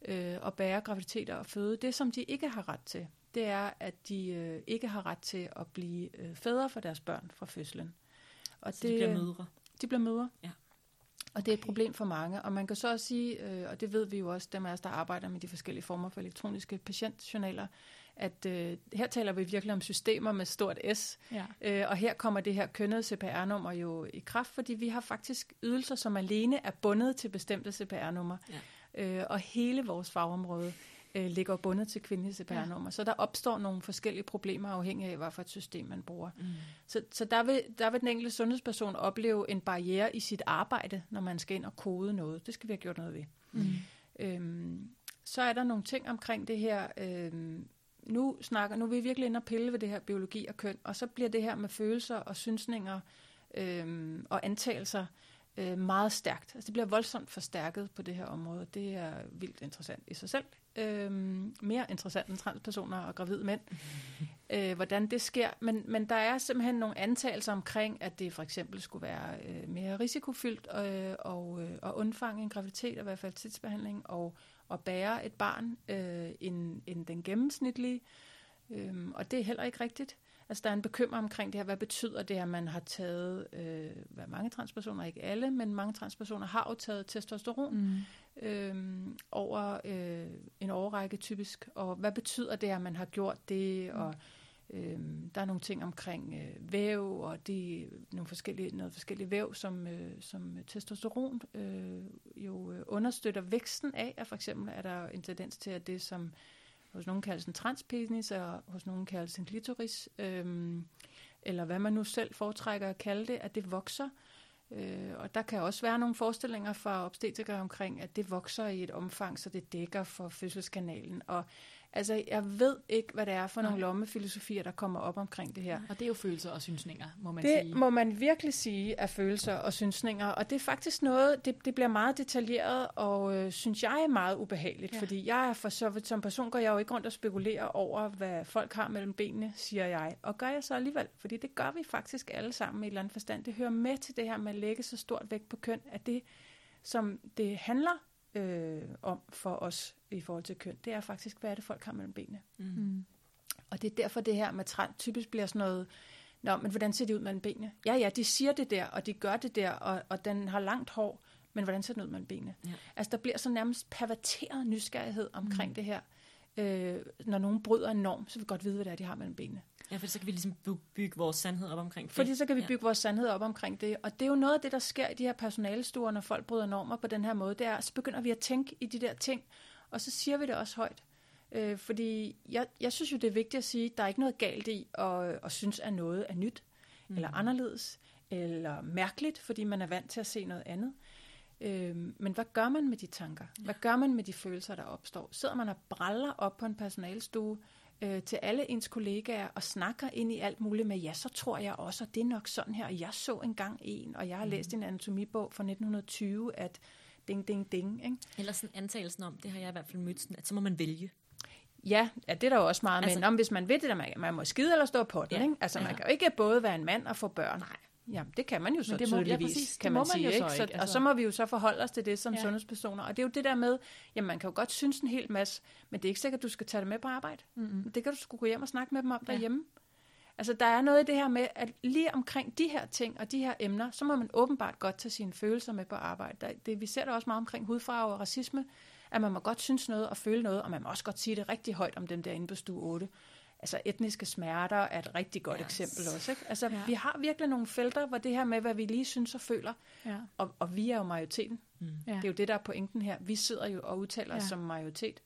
øh, at bære graviditeter og føde. Det, som de ikke har ret til, det er, at de øh, ikke har ret til at blive øh, fædre for deres børn fra fødslen. Og Så det, de bliver mødre. de bliver mødre. Ja. Og det er et problem for mange. Og man kan så også sige, øh, og det ved vi jo også, dem af os, der arbejder med de forskellige former for elektroniske patientjournaler, at øh, her taler vi virkelig om systemer med stort S. Ja. Øh, og her kommer det her kønnede CPR-nummer jo i kraft, fordi vi har faktisk ydelser, som alene er bundet til bestemte CPR-numre. Ja. Øh, og hele vores fagområde øh, ligger bundet til kvindelige CPR-nummer. Så der opstår nogle forskellige problemer afhængig af, hvad for et system man bruger. Mm. Så, så der, vil, der vil den enkelte sundhedsperson opleve en barriere i sit arbejde, når man skal ind og kode noget. Det skal vi have gjort noget ved. Mm. Øhm, så er der nogle ting omkring det her. Øhm, nu snakker, nu er vi virkelig inde og pille ved det her biologi og køn, og så bliver det her med følelser og synsninger øhm, og antagelser øh, meget stærkt. Altså det bliver voldsomt forstærket på det her område. Det er vildt interessant i sig selv. Øhm, mere interessant end transpersoner og gravide mænd. øh, hvordan det sker. Men, men der er simpelthen nogle antagelser omkring, at det for eksempel skulle være øh, mere risikofyldt øh, og, øh, at undfange en graviditet og være fertilitetsbehandling og at bære et barn øh, end, end den gennemsnitlige. Øhm, og det er heller ikke rigtigt. Altså der er en bekymring omkring det her, hvad betyder det, at man har taget, øh, hvad mange transpersoner, ikke alle, men mange transpersoner har jo taget testosteron Mm. øhm, over øh, en årrække typisk, og hvad betyder det, at man har gjort det, og Øh, der er nogle ting omkring øh, væv, og de, nogle forskellige, noget forskellige væv, som, øh, som testosteron øh, jo øh, understøtter væksten af, og for eksempel er der en tendens til, at det, som hos nogen kaldes en transpenis, og hos nogen kaldes en klitoris, øh, eller hvad man nu selv foretrækker at kalde det, at det vokser, Øh, og der kan også være nogle forestillinger fra obstetrikere omkring, at det vokser i et omfang, så det dækker for fødselskanalen. Og altså, jeg ved ikke, hvad det er for Nej. nogle lommefilosofier, der kommer op omkring det her. Og det er jo følelser og synsninger, må man Det sige. må man virkelig sige af følelser og synsninger, og det er faktisk noget, det, det bliver meget detaljeret, og øh, synes jeg er meget ubehageligt, ja. fordi jeg er for så vidt som person, går jeg jo ikke rundt og spekulerer over, hvad folk har mellem benene, siger jeg, og gør jeg så alligevel, fordi det gør vi faktisk alle sammen i et eller andet forstand. Det hører med til det her med at lægge så stort vægt på køn, at det, som det handler øh, om for os i forhold til køn, det er faktisk, hvad er det, folk har mellem benene. Mm. Mm. Og det er derfor, det her med trend typisk bliver sådan noget, Nå, men hvordan ser det ud mellem benene? Ja, ja, de siger det der, og de gør det der, og, og den har langt hår, men hvordan ser den ud mellem benene? Ja. Altså, der bliver så nærmest perverteret nysgerrighed omkring mm. det her. Øh, når nogen bryder en norm, så vil vi godt vide, hvad det er, de har mellem benene. Ja, for så kan vi ligesom by- bygge vores sandhed op omkring det. Fordi så kan vi bygge ja. vores sandhed op omkring det. Og det er jo noget af det, der sker i de her personalestuer, når folk bryder normer på den her måde. Det er, så begynder vi at tænke i de der ting, og så siger vi det også højt. Øh, fordi jeg, jeg synes jo, det er vigtigt at sige, at der er ikke noget galt i at, at synes, at noget er nyt, mm. eller anderledes, eller mærkeligt, fordi man er vant til at se noget andet. Øh, men hvad gør man med de tanker? Hvad gør man med de følelser, der opstår? Sidder man og braller op på en personalstue øh, til alle ens kollegaer og snakker ind i alt muligt med, ja, så tror jeg også, at det er nok sådan her, og jeg så engang en, og jeg har læst i en anatomibog fra 1920, at ding, ding, ding. Ikke? Eller sådan antagelsen om, det har jeg i hvert fald mødt, sådan, at så må man vælge. Ja, ja, det er der jo også meget Altså- med. Om hvis man ved det, der man, man må skide eller stå på den. Ja. Ikke? Altså, man Ja. kan jo ikke både være en mand og få børn. Nej. Ja, det kan man jo så Men det må- ja, tydeligvis, præcis. Det kan må man man sige. jo så ikke? Så, altså. Og så må vi jo så forholde os til det som Ja. ja. sundhedspersoner. Og det er jo det der med, jamen man kan jo godt synes en hel masse, men det er ikke sikkert, at du skal tage det med på arbejde. Mm-hmm. Det kan du sgu gå hjem og snakke med dem om Ja. derhjemme. Altså, der er noget i det her med, at lige omkring de her ting og de her emner, så må man åbenbart godt tage sine følelser med på arbejde. Der, det, vi ser det også meget omkring hudfarve og racisme, at man må godt synes noget og føle noget, og man må også godt sige det rigtig højt om dem der inde på stue 8. Altså, etniske smerter er et rigtig godt Yes. eksempel også. Ikke? Altså, Ja. vi har virkelig nogle felter, hvor det her med, hvad vi lige synes og føler, Ja. og, og vi er jo majoriteten. Mm. Ja. Det er jo det, der er pointen her. Vi sidder jo og udtaler os Ja. som majoritet.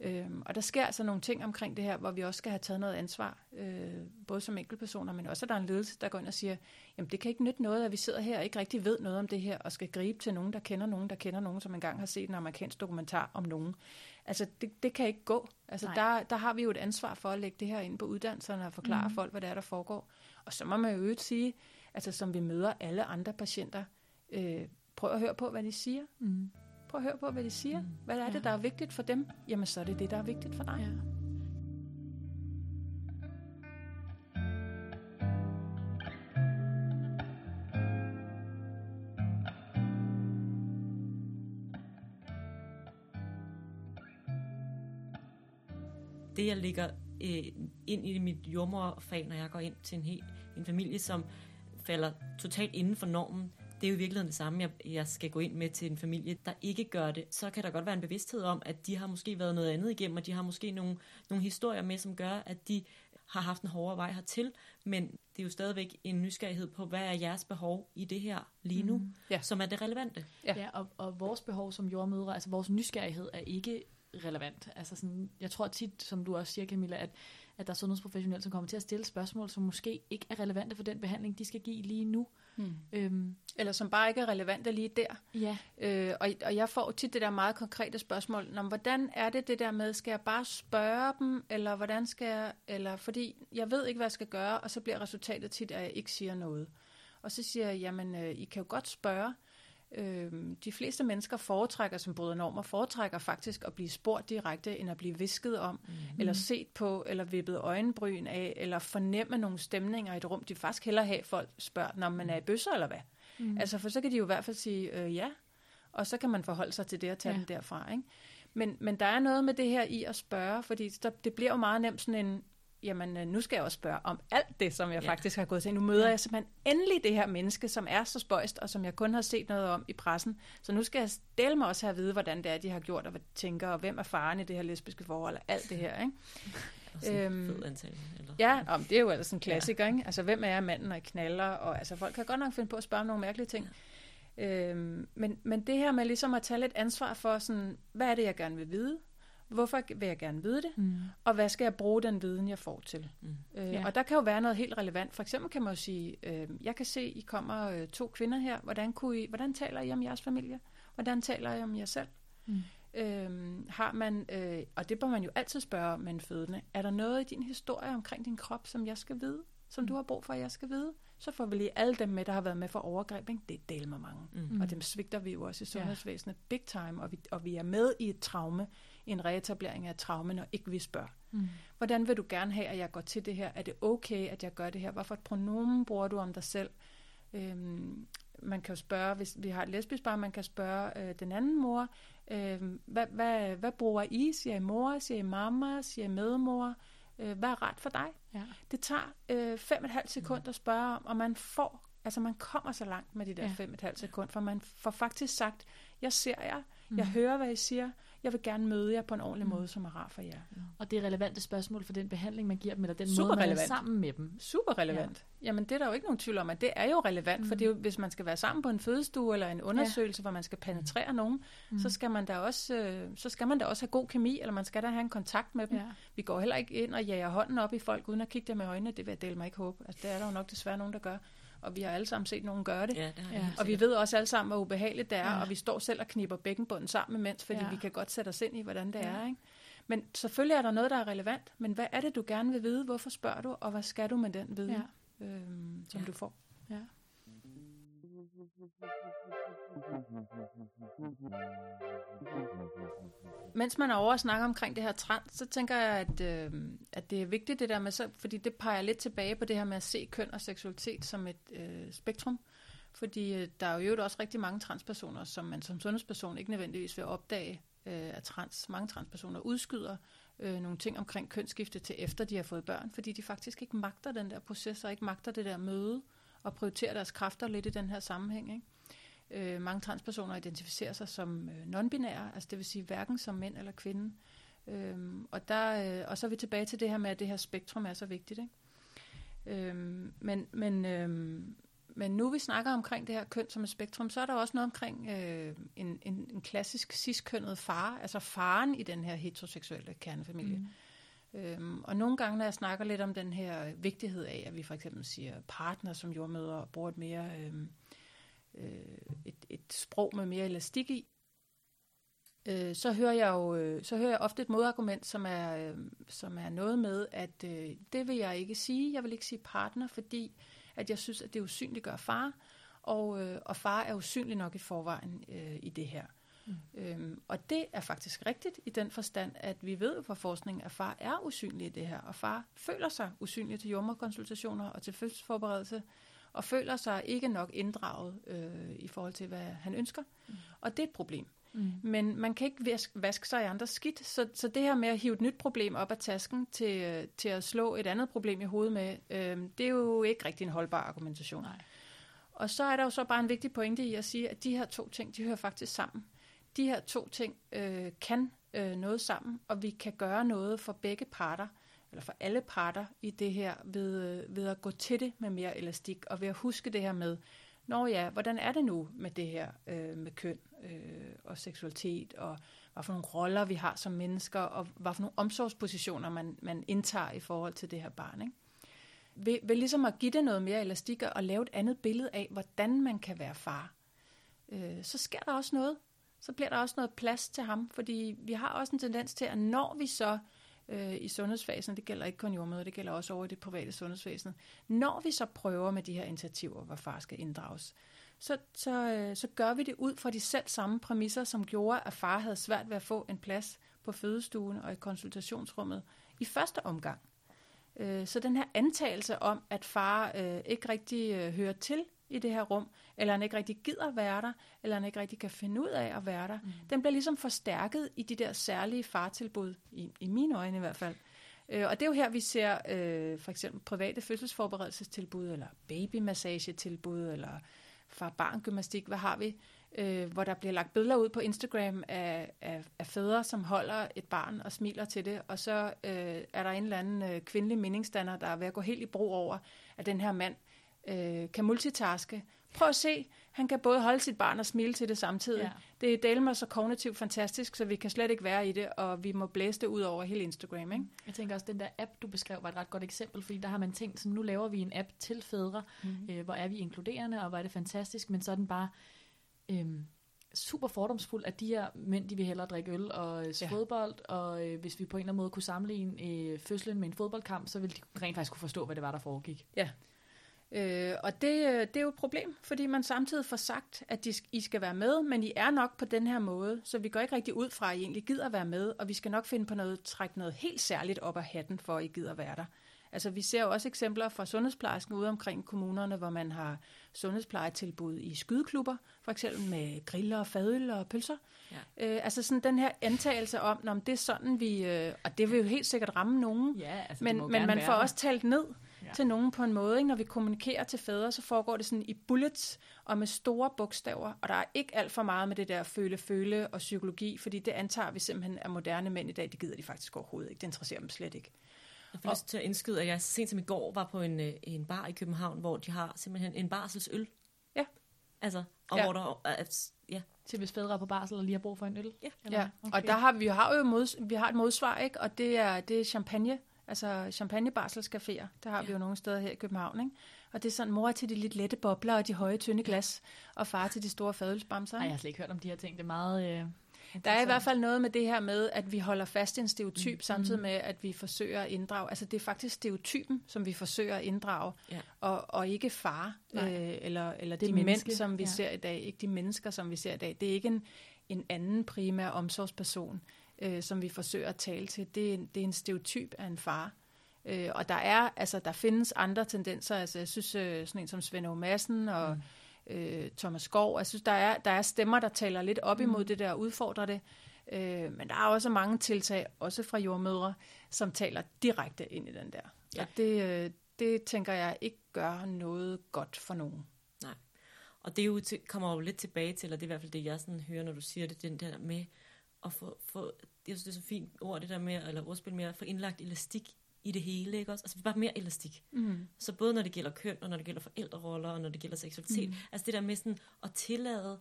Øhm, og der sker altså nogle ting omkring det her, hvor vi også skal have taget noget ansvar, øh, både som enkeltpersoner, men også at der er en ledelse, der går ind og siger, jamen det kan ikke nytte noget, at vi sidder her og ikke rigtig ved noget om det her, og skal gribe til nogen, der kender nogen, der kender nogen, som engang har set en amerikansk dokumentar om nogen. Altså det, det kan ikke gå. Altså Nej. der, der har vi jo et ansvar for at lægge det her ind på uddannelserne og forklare Mhm. mm. folk, hvad det er, der foregår. Og så må man jo øvrigt sige, altså som vi møder alle andre patienter, øh, prøv at høre på, hvad de siger. Mm. Prøv at høre på, hvad de siger. Mm. Hvad er det, Ja. der er vigtigt for dem? Jamen, så er det det, der er vigtigt for dig. Ja. Det, jeg lægger øh, ind i mit jordmorfag, når jeg går ind til en, hel, en familie, som falder totalt inden for normen, det er jo i virkeligheden det samme, jeg, jeg skal gå ind med til en familie, der ikke gør det. Så kan der godt være en bevidsthed om, at de har måske været noget andet igennem, og de har måske nogle, nogle historier med, som gør, at de har haft en hårdere vej hertil, men det er jo stadigvæk en nysgerrighed på, hvad er jeres behov i det her lige nu, Mm. Ja. som er det relevante. Ja. Ja, og, og vores behov som jordmødre, altså vores nysgerrighed er ikke relevant. Altså sådan, jeg tror tit, som du også siger, Camilla, at, at der er sundhedsprofessionelle, som kommer til at stille spørgsmål, som måske ikke er relevante for den behandling, de skal give lige nu. Hmm. Øhm, Eller som bare ikke er relevante lige der. ja, Øh, og, og jeg får tit det der meget konkrete spørgsmål, men hvordan er det det der med, skal jeg bare spørge dem, eller hvordan skal jeg, eller fordi jeg ved ikke, hvad jeg skal gøre, og så bliver resultatet tit, at jeg ikke siger noget. Og så siger jeg, jamen, øh, I kan jo godt spørge. Øh, de fleste mennesker foretrækker, som bryder normer, foretrækker faktisk at blive spurgt direkte, end at blive visket om, mm. eller set på, eller vippet øjenbryn af, eller fornemme nogle stemninger i et rum. De faktisk hellere have, folk spørger, når man er i bøsser, eller hvad? Mm. Altså, for så kan de jo i hvert fald sige øh, ja, og så kan man forholde sig til det og tage ja. den derfra. Ikke? Men, men der er noget med det her i at spørge, fordi der, det bliver jo meget nemt sådan en, jamen øh, nu skal jeg også spørge om alt det, som jeg Ja. faktisk har gået til. Nu møder Ja. jeg simpelthen endelig det her menneske, som er så spøjst, og som jeg kun har set noget om i pressen. Så nu skal jeg stille mig også have at vide, hvordan det er, de har gjort, og hvad de tænker, og hvem er faren i det her lesbiske forhold, og alt det her. Ikke? Øhm, fed antagelse. Eller? Ja, om, det er jo altså en klassiker, ja. ikke? Altså, hvem er manden, og knaller, og altså, folk kan godt nok finde på at spørge om nogle mærkelige ting. Ja. Øhm, men, men det her med ligesom at tage lidt ansvar for, sådan, hvad er det, jeg gerne vil vide? Hvorfor vil jeg gerne vide det? mm. Og hvad skal jeg bruge den viden, jeg får til? Mm. Øh, Ja. Og der kan jo være noget helt relevant. For eksempel kan man jo sige, øh, jeg kan se, I kommer øh, to kvinder her. Hvordan, kunne I, hvordan taler I om jeres familie? Hvordan taler I om jer selv? Mm. Øhm, har man, øh, og det bør man jo altid spørge om med en fødende, er der noget i din historie omkring din krop, som jeg skal vide? Som du har brug for, at jeg skal vide? Så får vi lige alle dem med, der har været med for overgreb. Ikke? Det er del med mange. Mm. Mm. Og dem svigter vi jo også i sundhedsvæsenet big time, og vi, og vi er med i et traume, en reetablering af traume, når ikke vi spørger. Mm. Hvordan vil du gerne have, at jeg går til det her? Er det okay, at jeg gør det her? Hvorfor et pronomen bruger du om dig selv? Øhm, man kan jo spørge, hvis vi har et lesbisk barn, man kan spørge øh, den anden mor, øh, hvad, hvad, hvad bruger I? Siger I mor? Siger I mamma? Siger I medmor? Øh, hvad er ret for dig? Ja. Det tager øh, fem og et halvt sekund at spørge om, og man får, altså man kommer så langt med de der Ja. fem og et halvt sekund, for man får faktisk sagt, jeg ser jer, Mm. jeg hører, hvad I siger, jeg vil gerne møde jer på en ordentlig Mm. måde, som er rar for jer. Og det er relevante spørgsmål for den behandling, man giver dem, eller den Super måde, man er sammen med dem. Super relevant. Ja. Jamen, det er der jo ikke nogen tvivl om, at det er jo relevant, mm. for det er jo, hvis man skal være sammen på en fødestue eller en undersøgelse, ja. hvor man skal penetrere nogen, mm. så skal man da også øh, så skal man da også have god kemi, eller man skal da have en kontakt med dem. Ja. Vi går heller ikke ind og jager hånden op i folk, uden at kigge dem i øjnene. Det vil jeg dele mig ikke håbe. Altså, det er der jo nok desværre nogen, der gør. Og vi har alle sammen set nogen gøre det. Ja, det har Ja. Og vi ved også alle sammen, hvor ubehageligt det er, Ja. og vi står selv og kniber bækkenbunden sammen imens, fordi Ja. vi kan godt sætte os ind i, hvordan det Ja. er. Ikke? Men selvfølgelig er der noget, der er relevant, men hvad er det, du gerne vil vide? Hvorfor spørger du, og hvad skal du med den viden, Ja. øhm, som ja. du får? Mens man er over og snakker omkring det her trans, så tænker jeg, at, øh, at det er vigtigt det der med, så, fordi det peger lidt tilbage på det her med at se køn og seksualitet som et øh, spektrum. Fordi øh, der er jo også rigtig mange transpersoner, som man som sundhedsperson ikke nødvendigvis vil opdage, øh, at trans, mange transpersoner udskyder øh, nogle ting omkring kønsskifte til efter de har fået børn, fordi de faktisk ikke magter den der proces, og ikke magter det der møde, og prioritere deres kræfter lidt i den her sammenhæng. Ikke? Øh, mange transpersoner identificerer sig som øh, non-binære, altså det vil sige hverken som mænd eller kvinde. Øhm, og, der, øh, og så er vi tilbage til det her med, at det her spektrum er så vigtigt. Ikke? Øhm, men, men, øhm, men nu vi snakker omkring det her køn som et spektrum, så er der også noget omkring øh, en, en, en klassisk cis-kønnet far, altså faren i den her heteroseksuelle kernefamilie. Mm. Øhm, og nogle gange, når jeg snakker lidt om den her vigtighed af, at vi for eksempel siger partner som jordmøder og bruger et mere øhm, øh, et, et sprog med mere elastik i, øh, så hører jeg jo øh, så hører jeg ofte et modargument, som er, øh, som er noget med, at øh, det vil jeg ikke sige. Jeg vil ikke sige partner, fordi at jeg synes, at det usynliggør far, og, øh, og far er usynlig nok i forvejen øh, i det her. Mm. Øhm, og det er faktisk rigtigt i den forstand, at vi ved fra forskningen, at far er usynlig i det her, og far føler sig usynlig til jordmorkonsultationer og til fødselsforberedelse, og føler sig ikke nok inddraget øh, i forhold til, hvad han ønsker. Mm. Og det er et problem. Mm. Men man kan ikke vaske, vaske sig i andres skidt, så, så det her med at hive et nyt problem op af tasken til, til at slå et andet problem i hovedet med, øh, det er jo ikke rigtig en holdbar argumentation. Nej. Og så er der jo så bare en vigtig pointe i at sige, at de her to ting, de hører faktisk sammen. De her to ting øh, kan øh, noget sammen, og vi kan gøre noget for begge parter, eller for alle parter i det her, ved, øh, ved at gå til det med mere elastik, og ved at huske det her med, Nå ja, hvordan er det nu med det her øh, med køn øh, og seksualitet, og hvad for nogle roller vi har som mennesker, og hvad for nogle omsorgspositioner man, man indtager i forhold til det her barn. Ikke? Ved, ved ligesom at give det noget mere elastik og lave et andet billede af, hvordan man kan være far, øh, så sker der også noget. Så bliver der også noget plads til ham, fordi vi har også en tendens til, at når vi så øh, i sundhedsfasen, det gælder ikke kun jordmøder, det gælder også over i det private sundhedsvæsen, når vi så prøver med de her initiativer, hvor far skal inddrages, så, så, øh, så gør vi det ud fra de selv samme præmisser, som gjorde, at far havde svært ved at få en plads på fødestuen og i konsultationsrummet i første omgang. Øh, så den her antagelse om, at far øh, ikke rigtig øh, hører til i det her rum, eller han ikke rigtig gider være der, eller han ikke rigtig kan finde ud af at være der, mm. den bliver ligesom forstærket i de der særlige fartilbud, i, i mine øjne i hvert fald. Øh, og det er jo her, vi ser øh, for eksempel private fødselsforberedelsestilbud, eller babymassagetilbud, eller far-barn-gymnastik, hvad har vi? Øh, hvor der bliver lagt billeder ud på Instagram af, af, af fædre, som holder et barn og smiler til det, og så øh, er der en eller anden øh, kvindelig meningsstander, der er ved at gå helt i brug over, at den her mand øh, kan multitaske. Prøv at se, han kan både holde sit barn og smile til det samtidig. Ja. Det er delmer så kognitivt fantastisk, så vi kan slet ikke være i det, og vi må blæse det ud over hele Instagram. Ikke? Jeg tænker også, at den der app, du beskrev, var et ret godt eksempel, fordi der har man tænkt, så nu laver vi en app til fædre, mm-hmm. øh, hvor er vi inkluderende, og hvor er det fantastisk, men så er den bare øh, super fordomsfuld, at de her mænd, de vil hellere drikke øl og øh, ja. fodbold, og øh, hvis vi på en eller anden måde kunne sammenligne øh, fødslen med en fodboldkamp, så ville de rent faktisk kunne forstå, hvad det var, der foregik. Ja, Øh, og det, øh, det er jo et problem, fordi man samtidig får sagt, at de, I skal være med, men I er nok på den her måde, så vi går ikke rigtig ud fra, at I egentlig gider være med, og vi skal nok finde på noget, trække noget helt særligt op af hatten, for at I gider være der. Altså vi ser jo også eksempler fra sundhedsplejersken ude omkring kommunerne, hvor man har sundhedsplejetilbud i skydeklubber, for eksempel med griller, fadøl og pølser. Ja. Øh, altså sådan den her antagelse om, om det er sådan vi, øh, og det vil jo helt sikkert ramme nogen, ja, altså, men, men man får også talt ned, ja. til nogen på en måde. Ikke? Når vi kommunikerer til fædre, så foregår det sådan i bullets og med store bogstaver, og der er ikke alt for meget med det der føle-føle og psykologi, fordi det antager vi simpelthen er moderne mænd i dag, det gider de faktisk overhovedet ikke. Det interesserer dem slet ikke. Jeg får lyst til at indskyde, at jeg sent som i går var på en, øh, en bar i København, hvor de har simpelthen en barselsøl. Ja. Altså, og ja. hvor der er, ja. Til hvis fædre er på barsel og lige har brug for en øl. Ja, ja. Okay. og der har vi har jo mod, vi har et modsvar, ikke? og det er, det er champagne Altså champagnebarselscaféer, der har ja. vi jo nogle steder her i København, ikke? Og det er sådan mor til de lidt lette bobler og de høje, tynde glas, og far til de store fadølsbamser. Nej, jeg har slet ikke hørt om de her ting. Det er meget... Øh, der er i hvert fald noget med det her med, at vi holder fast i en stereotyp, mm. samtidig med, at vi forsøger at inddrage. Altså det er faktisk stereotypen, som vi forsøger at inddrage, ja. og, og ikke far, øh, eller, eller det de menneske. mænd, som vi ja. ser i dag. Ikke de mennesker, som vi ser i dag. Det er ikke en, en anden primær omsorgsperson øh, som vi forsøger at tale til, det er, det er en stereotyp af en far. Øh, og der er, altså, der findes andre tendenser. Altså, jeg synes, øh, sådan en som Svend O. Madsen og mm. øh, Thomas Skov, jeg synes, der er, der er stemmer, der taler lidt op imod mm. det der og udfordrer det. Øh, men der er også mange tiltag, også fra jordmødre, som taler direkte ind i den der. Ja. Og det, øh, det tænker jeg ikke gør noget godt for nogen. Nej. Og det er jo til, kommer jo lidt tilbage til, og det er i hvert fald det, jeg sådan hører, når du siger det, den der med, at få, få jeg synes, det er så fint ord, det der med, eller ordspil med, at få indlagt elastik i det hele, ikke også? Altså bare mere elastik. Mm. Så både når det gælder køn, og når det gælder forældreroller, og når det gælder seksualitet, mm. altså det der med sådan at tillade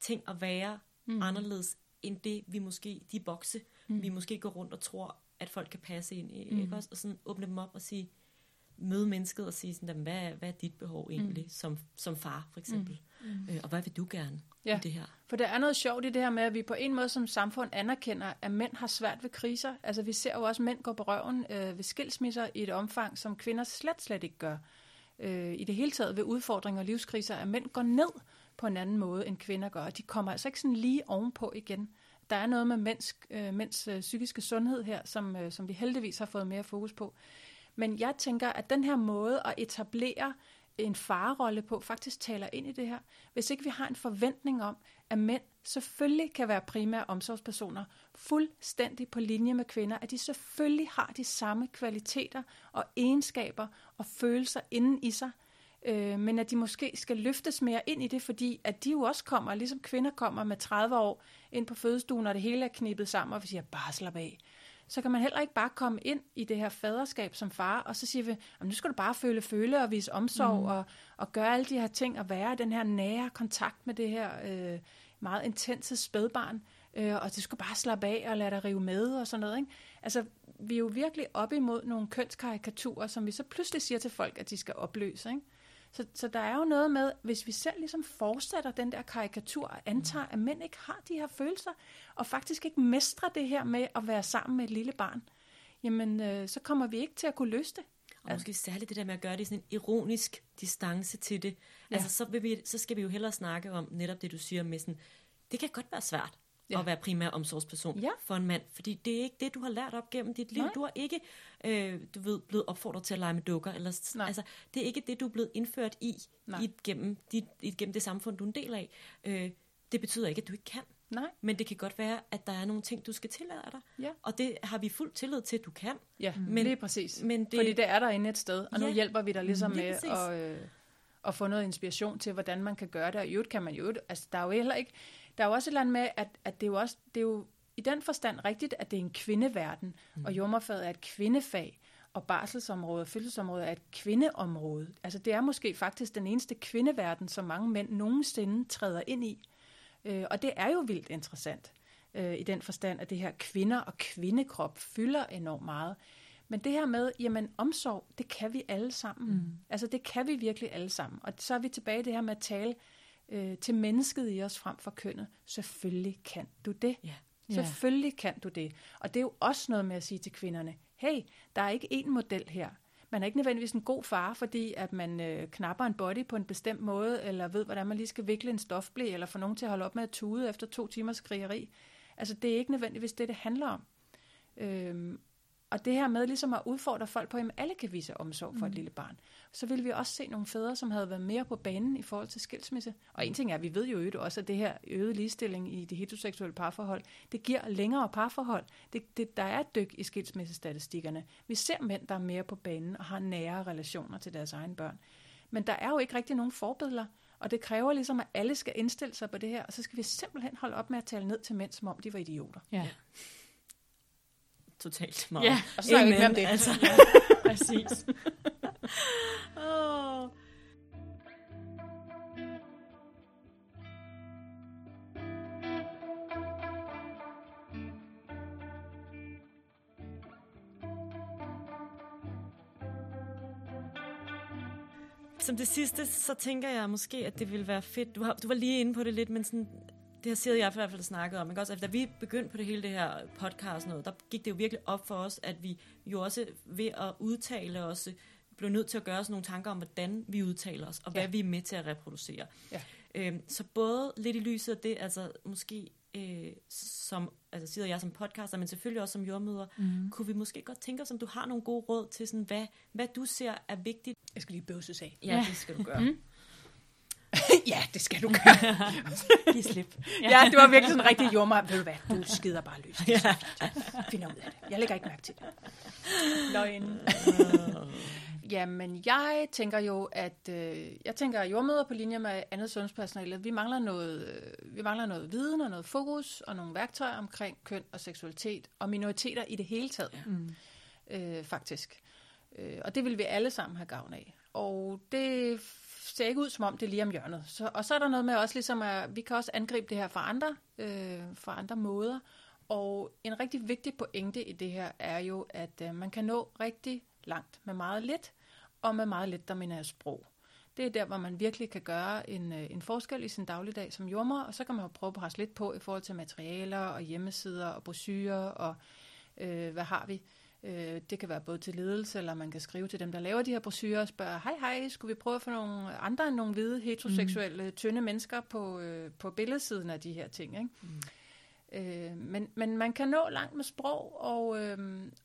ting at være mm. anderledes, end det vi måske, de bokse, mm. vi måske går rundt og tror, at folk kan passe ind i, mm. ikke også? Og sådan åbne dem op og sige, møde mennesket og sige sådan, hvad, hvad er dit behov egentlig, mm. som, som far for eksempel, mm. Mm. Øh, og hvad vil du gerne ja. i det her? For der er noget sjovt i det her med, at vi på en måde som samfund anerkender, at mænd har svært ved kriser. Altså vi ser jo også, at mænd går på røven øh, ved skilsmisser i et omfang, som kvinder slet, slet ikke gør. Øh, I det hele taget ved udfordringer og livskriser, at mænd går ned på en anden måde, end kvinder gør. De kommer altså ikke sådan lige ovenpå igen. Der er noget med mænds, øh, mænds øh, psykiske sundhed her, som, øh, som vi heldigvis har fået mere fokus på. Men jeg tænker, at den her måde at etablere en farerolle på, faktisk taler ind i det her. Hvis ikke vi har en forventning om, at mænd selvfølgelig kan være primære omsorgspersoner, fuldstændig på linje med kvinder, at de selvfølgelig har de samme kvaliteter og egenskaber og følelser inden i sig, øh, men at de måske skal løftes mere ind i det, fordi at de jo også kommer, ligesom kvinder kommer med 30 år ind på fødestuen, og det hele er knippet sammen, og vi siger, bare slap af så kan man heller ikke bare komme ind i det her faderskab som far, og så siger vi, nu skal du bare føle føle og vise omsorg, mm. og, og gøre alle de her ting, og være i den her nære kontakt med det her øh, meget intense spædbarn. øh, og du skal bare slappe af og lade dig rive med og sådan noget. Ikke? Altså, vi er jo virkelig op imod nogle kønskarikaturer, som vi så pludselig siger til folk, at de skal opløse. Ikke? Så, så der er jo noget med, hvis vi selv ligesom fortsætter den der karikatur og antager, at mænd ikke har de her følelser, og faktisk ikke mestrer det her med at være sammen med et lille barn, jamen øh, så kommer vi ikke til at kunne løse det. Og måske særligt det der med at gøre det i sådan en ironisk distance til det. Ja. Altså, så, vil vi, så skal vi jo hellere snakke om netop det, du siger med sådan, det kan godt være svært ja. at være primær omsorgsperson Ja. for en mand, fordi det er ikke det, du har lært op gennem dit liv. Nej. Du har ikke, øh, du ved, blevet opfordret til at lege med dukker, eller, Nej. altså, det er ikke det, du er blevet indført i, Nej. i gennem, dit, i, gennem det samfund, du er en del af. Øh, det betyder ikke, at du ikke kan. Nej. Men det kan godt være, at der er nogle ting, du skal tillade dig. Ja. Og det har vi fuld tillid til, at du kan. Ja, Men- men, lige præcis. men det- det, Fordi det er derinde et sted, og nu Ja, hjælper vi dig ligesom lige med at, øh, at få noget inspiration til, hvordan man kan gøre det. Og i øvrigt kan man jo, altså der er jo heller ikke, der er jo også et eller andet med, at, at det er jo også, det er jo i den forstand rigtigt, at det er en kvindeverden, mm. og jordmorfaget er et kvindefag, og barselsområdet og fødselsområdet er et kvindeområde. Altså det er måske faktisk den eneste kvindeverden, som mange mænd nogensinde træder ind i. Øh, og det er jo vildt interessant øh, i den forstand, at det her kvinder og kvindekrop fylder enormt meget. Men det her med, jamen omsorg, det kan vi alle sammen. Mm. Altså det kan vi virkelig alle sammen. Og så er vi tilbage i det her med at tale øh, til mennesket i os frem for kønnet. Selvfølgelig kan du det. Ja. Ja. Selvfølgelig kan du det. Og det er jo også noget med at sige til kvinderne, hey, der er ikke én model her. Man er ikke nødvendigvis en god far, fordi at man øh, knapper en body på en bestemt måde, eller ved, hvordan man lige skal vikle en stofblæ, eller få nogen til at holde op med at tude efter to timers skrigeri. Altså, det er ikke nødvendigvis det, det handler om. Øhm, og det her med ligesom at udfordre folk på, at alle kan vise omsorg for et lille barn. Så vil vi også se nogle fædre, som havde været mere på banen i forhold til skilsmisse. Og en ting er, at vi ved jo øvrigt også, at det her øget ligestilling i det heteroseksuelle parforhold, det giver længere parforhold. Det, det, der er et dyk i skilsmissestatistikkerne. Vi ser mænd, der er mere på banen og har nære relationer til deres egne børn. Men der er jo ikke rigtig nogen forbilleder, og det kræver ligesom, at alle skal indstille sig på det her, og så skal vi simpelthen holde op med at tale ned til mænd, som om de var idioter. Ja, Totalt meget. ja Og så snakker vi ikke om det. Altså. præcis. Åh. Som det sidste, så tænker jeg måske, at det ville være fedt. Du, har, du var lige inde på det lidt, men sådan, det har jeg i hvert fald snakket om. Ikke? Også, at da vi begyndte på det hele det her podcast, noget, der gik det jo virkelig op for os, at vi jo også ved at udtale os, blev nødt til at gøre os nogle tanker om, hvordan vi udtaler os, og hvad Ja. vi er med til at reproducere. Ja. Øhm, så både lidt i lyset af det, altså måske øh, som, altså sidder jeg som podcaster, men selvfølgelig også som jordmøder, mm. kunne vi måske godt tænke os, om du har nogle gode råd til, sådan, hvad, hvad du ser er vigtigt. Jeg skal lige bøvses af. Ja, det skal du gøre. Mm. ja, det skal du gøre. Giv slip. ja, det var virkelig sådan en rigtig jordmar. Ved du hvad, du skider bare løs. Det er så fint. Find ud af det. Jeg lægger ikke mærke til det. Løgn. Jamen, jeg tænker jo, at øh, jeg tænker jordmøder på linje med andet sundhedspersonale. Vi mangler noget, øh, vi mangler noget viden og noget fokus og nogle værktøjer omkring køn og seksualitet og minoriteter i det hele taget, Mm. øh, faktisk. Øh, og det vil vi alle sammen have gavn af. Og det ser ikke ud som om det er lige om hjørnet. Så, og så er der noget med også ligesom, at vi kan også angribe det her fra andre, øh, fra andre måder. Og en rigtig vigtig pointe i det her er jo, at øh, man kan nå rigtig langt med meget lidt, og med meget lidt, der mener jeg sprog. Det er der, hvor man virkelig kan gøre en, øh, en forskel i sin dagligdag som jommer, og så kan man jo prøve at presse lidt på i forhold til materialer og hjemmesider og brochurer og øh, hvad har vi. Øh, det kan være både til ledelse, eller man kan skrive til dem, der laver de her brochurer og spørge, hej hej, skulle vi prøve at få nogle andre end nogle hvide, heteroseksuelle, mm. tynde mennesker på, øh, på billedsiden af de her ting, ikke? Mm. Øh, men, men man kan nå langt med sprog, og, øh,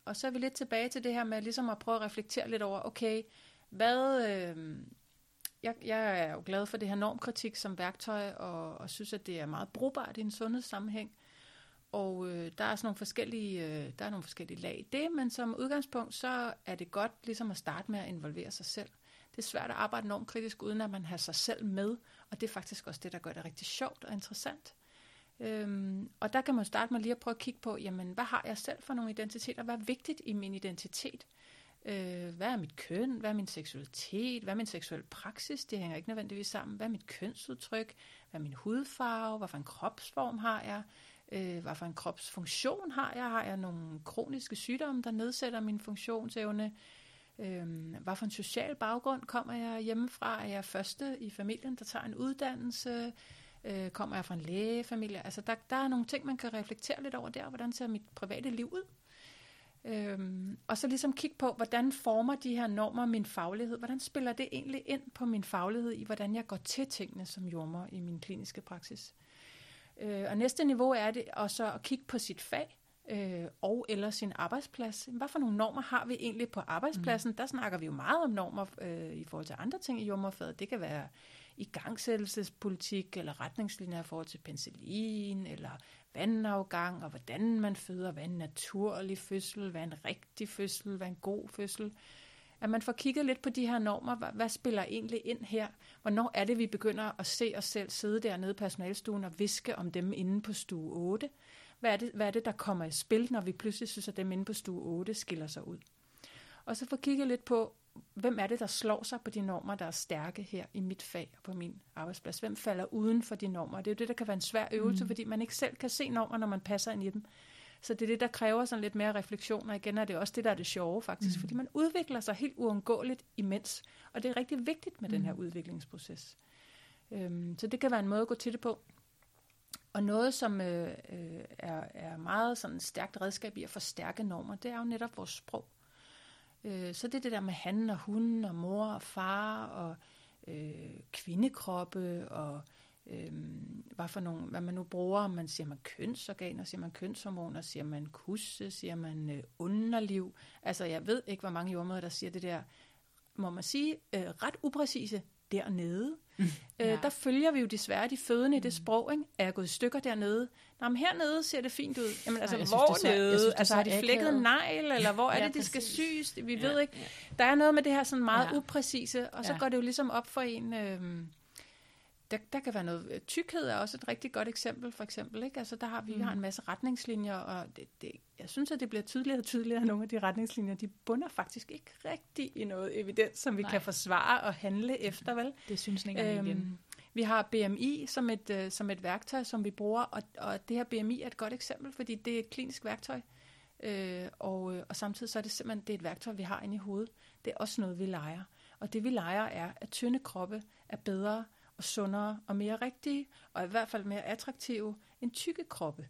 og så er vi lidt tilbage til det her med ligesom at prøve at reflektere lidt over, okay, hvad... Øh, jeg, jeg er jo glad for det her normkritik som værktøj, og, og synes, at det er meget brugbart i en sundhedssammenhæng. Og øh, der er sådan nogle forskellige, øh, der er nogle forskellige lag i det, men som udgangspunkt, så er det godt ligesom at starte med at involvere sig selv. Det er svært at arbejde normkritisk, uden at man har sig selv med, og det er faktisk også det, der gør det rigtig sjovt og interessant. Øhm, og der kan man starte med lige at prøve at kigge på, jamen, hvad har jeg selv for nogle identiteter? Hvad er vigtigt i min identitet? Øh, hvad er mit køn? Hvad er min seksualitet? Hvad er min seksuel praksis? Det hænger ikke nødvendigvis sammen. Hvad er mit kønsudtryk? Hvad er min hudfarve? Hvad for en kropsform har jeg? Øh, hvad for en kropsfunktion har jeg? Har jeg nogle kroniske sygdomme, der nedsætter min funktionsevne? Øh, hvad for en social baggrund kommer jeg hjemmefra? Er jeg første i familien, der tager en uddannelse? Øh, kommer jeg fra en lægefamilie? Altså, der, der er nogle ting, man kan reflektere lidt over der. Hvordan ser mit private liv ud? Øhm, og så ligesom kigge på, hvordan former de her normer min faglighed? Hvordan spiller det egentlig ind på min faglighed i, hvordan jeg går til tingene som jommer i min kliniske praksis? Øh, og næste niveau er det også at kigge på sit fag øh, og eller sin arbejdsplads. Hvad for nogle normer har vi egentlig på arbejdspladsen? Mm. Der snakker vi jo meget om normer øh, i forhold til andre ting i jordmorfaget. Det kan være igangsættelsespolitik eller retningslinjer i forhold til penicillin eller vandafgang og hvordan man føder, hvad er en naturlig fødsel, hvad en rigtig fødsel, hvad en god fødsel. At man får kigget lidt på de her normer, hvad, hvad spiller egentlig ind her? Hvornår er det, vi begynder at se os selv sidde dernede i personalstuen og viske om dem inde på stue 8? Hvad er, det, hvad er det, der kommer i spil, når vi pludselig synes, at dem inde på stue 8 skiller sig ud? Og så få kigget lidt på, hvem er det, der slår sig på de normer, der er stærke her i mit fag og på min arbejdsplads? Hvem falder uden for de normer? Det er jo det, der kan være en svær øvelse, mm. fordi man ikke selv kan se normer, når man passer ind i dem. Så det er det, der kræver sådan lidt mere refleksion, og igen er det også det, der er det sjove faktisk, mm. fordi man udvikler sig helt uundgåeligt imens, og det er rigtig vigtigt med mm. den her udviklingsproces. Øhm, så det kan være en måde at gå til det på. Og noget, som øh, øh, er, er meget sådan stærkt redskab i at forstærke normer, det er jo netop vores sprog. Øh, så det er det der med han og hun og mor og far og øh, kvindekroppe og øh, hvad, for nogle, hvad man nu bruger. Om man siger man kønsorganer, siger man kønshormoner, siger man kusse, siger man øh, underliv. Altså jeg ved ikke, hvor mange jordmøder, der siger det der, må man sige, øh, ret upræcise dernede. Mm. Øh, ja. Der følger vi jo desværre de fødende i det mm. sprog. Ikke? Er jeg gået i stykker dernede? Nå, men hernede ser det fint ud. Jamen, altså, Ej, hvor synes, nede? Synes, altså, har de flækket negl, eller hvor er ja, det, de skal syes? Vi ja, ved ikke. Ja. Der er noget med det her sådan meget ja. upræcise, og så ja. går det jo ligesom op for en... Øh, der, der kan være noget, øh, tykkhed er også et rigtig godt eksempel, for eksempel, ikke? Altså, der har vi, mm. har en masse retningslinjer, og det, det, jeg synes, at det bliver tydeligere og tydeligere, at nogle af de retningslinjer, de bunder faktisk ikke rigtig i noget evidens, som vi Nej. kan forsvare og handle efter, vel? Det synes ikke øhm, igen. Vi har BMI som et, uh, som et værktøj, som vi bruger, og, og det her BMI er et godt eksempel, fordi det er et klinisk værktøj, øh, og, og samtidig så er det simpelthen det er et værktøj, vi har inde i hovedet. Det er også noget, vi leger. Og det vi leger er, at tynde kroppe er bedre og sundere og mere rigtige, og i hvert fald mere attraktive end tykke kroppe.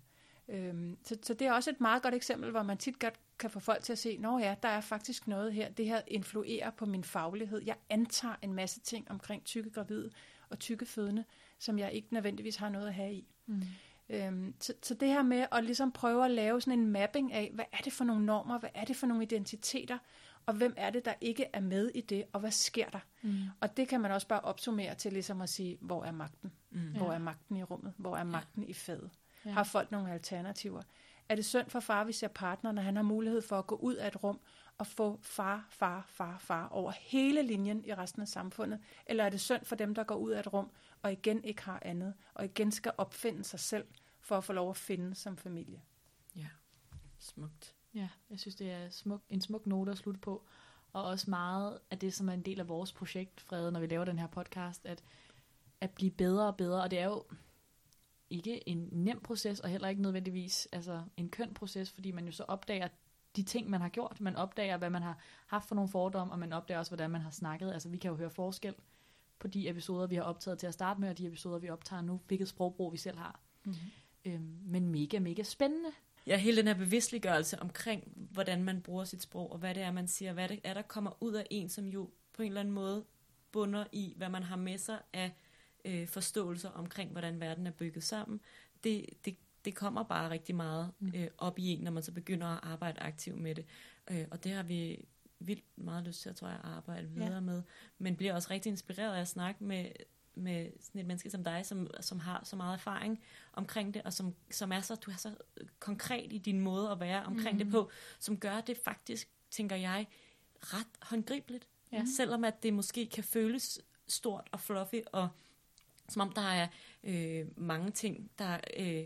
Øhm, så, så det er også et meget godt eksempel, hvor man tit godt kan få folk til at se, at ja, der er faktisk noget her, det her influerer på min faglighed. Jeg antager en masse ting omkring tykke gravide og tykke fødende, som jeg ikke nødvendigvis har noget at have i. Mm. Øhm, så, så det her med at ligesom prøve at lave sådan en mapping af, hvad er det for nogle normer, hvad er det for nogle identiteter, og hvem er det, der ikke er med i det, og hvad sker der? Mm. Og det kan man også bare opsummere til ligesom at sige, hvor er magten? Mm. Hvor er magten i rummet? Hvor er magten ja. i fadet? Ja. Har folk nogle alternativer? Er det synd for far, hvis jeg partner, når han har mulighed for at gå ud af et rum og få far, far, far, far over hele linjen i resten af samfundet? Eller er det synd for dem, der går ud af et rum og igen ikke har andet, og igen skal opfinde sig selv for at få lov at finde som familie? Ja, smukt. Ja, jeg synes, det er smuk, en smuk note at slutte på. Og også meget af det, som er en del af vores projekt, Frede, når vi laver den her podcast, at, at blive bedre og bedre. Og det er jo ikke en nem proces, og heller ikke nødvendigvis altså en køn proces, fordi man jo så opdager de ting, man har gjort. Man opdager, hvad man har haft for nogle fordomme, og man opdager også, hvordan man har snakket. Altså, vi kan jo høre forskel på de episoder, vi har optaget til at starte med, og de episoder, vi optager nu, hvilket sprogbrug vi selv har. Mm-hmm. Øhm, men mega, mega spændende ja, hele den her bevidstliggørelse omkring, hvordan man bruger sit sprog, og hvad det er, man siger, hvad det er, der kommer ud af en, som jo på en eller anden måde bunder i, hvad man har med sig af øh, forståelser omkring, hvordan verden er bygget sammen. Det, det, det kommer bare rigtig meget mm. øh, op i en, når man så begynder at arbejde aktivt med det. Øh, og det har vi vildt meget lyst til, tror jeg, at arbejde videre ja. med. Men bliver også rigtig inspireret af at snakke med med sådan et menneske som dig, som, som har så meget erfaring omkring det, og som, som er så, du er så konkret i din måde at være omkring mm. det på, som gør det faktisk, tænker jeg, ret håndgribeligt. Ja. Selvom at det måske kan føles stort og fluffy, og som om der er øh, mange ting, der øh,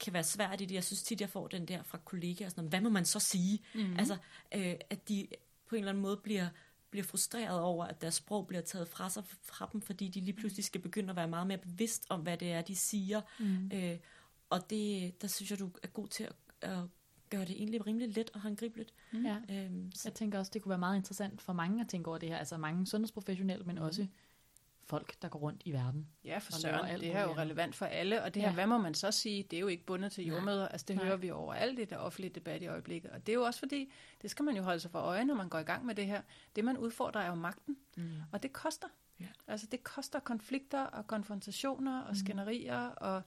kan være svært i det. Jeg synes tit, jeg får den der fra kollegaer, sådan, hvad må man så sige? Mm. Altså, øh, at de på en eller anden måde bliver bliver frustreret over, at deres sprog bliver taget fra sig fra dem, fordi de lige pludselig skal begynde at være meget mere bevidst om, hvad det er, de siger. Mm. Øh, og det, der synes jeg, du er god til at, at gøre det egentlig rimelig let og håndgribeligt. Mm. Ja. Øhm, så, Jeg tænker også, det kunne være meget interessant for mange at tænke over det her. Altså mange sundhedsprofessionelle, men også folk, der går rundt i verden. Ja, for søren. alt Det her er jo relevant for alle, og det her, Ja. hvad må man så sige, det er jo ikke bundet til jordmøder. Altså, det Nej. hører vi overalt i det offentlige debat i øjeblikket. Og det er jo også fordi, det skal man jo holde sig for øje, når man går i gang med det her. Det, man udfordrer, er jo magten, mm, og det koster. Ja. Altså, det koster konflikter og konfrontationer og Mm. skænderier, og,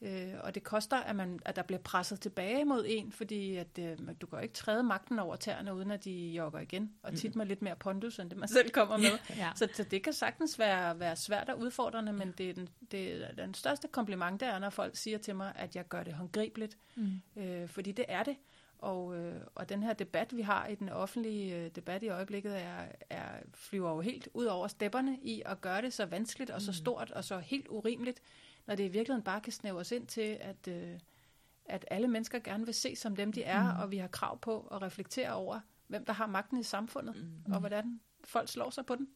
øh, og det koster, at, man, at der bliver presset tilbage mod en, fordi at, øh, du kan jo ikke træde magten over tæerne, uden at de jogger igen, og tit med lidt mere pondus, end det man selv kommer med. Ja. Så, så det kan sagtens være, være svært og udfordrende, men det er den, det er den største kompliment, det er, når folk siger til mig, at jeg gør det håndgribeligt. Mm. Øh, fordi det er det. Og, øh, og den her debat, vi har i den offentlige øh, debat i øjeblikket, er, er, flyver jo helt ud over stepperne i at gøre det så vanskeligt og så stort og så helt urimeligt, når det i virkeligheden bare kan snævres ind til, at, øh, at alle mennesker gerne vil se som dem, de er, Mm. og vi har krav på at reflektere over, hvem der har magten i samfundet, mm. og hvordan folk slår sig på den.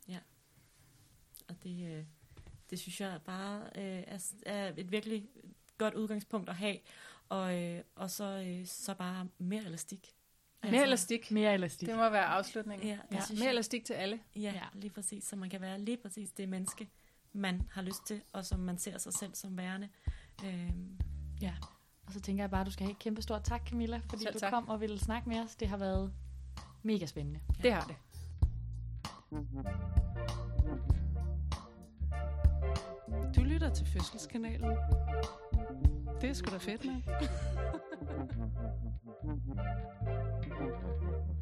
Og det, øh, det synes jeg bare øh, er, er et virkelig godt udgangspunkt at have. Og, øh, og så, øh, så bare mere elastik. Mere elastik. Mere elastik. Det må være afslutningen. Ja, Ja, mere elastik til alle. Ja, Ja. ja, lige præcis. Så man kan være lige præcis det menneske, man har lyst til, og som man ser sig selv som værende. Øhm, Ja. Og så tænker jeg bare, at du skal have et kæmpe stort tak, Camilla, fordi Selv du tak. kom og ville snakke med os. Det har været mega spændende. Det har det. Du lytter til Fødselskanalen. Det er sgu da fedt, mand.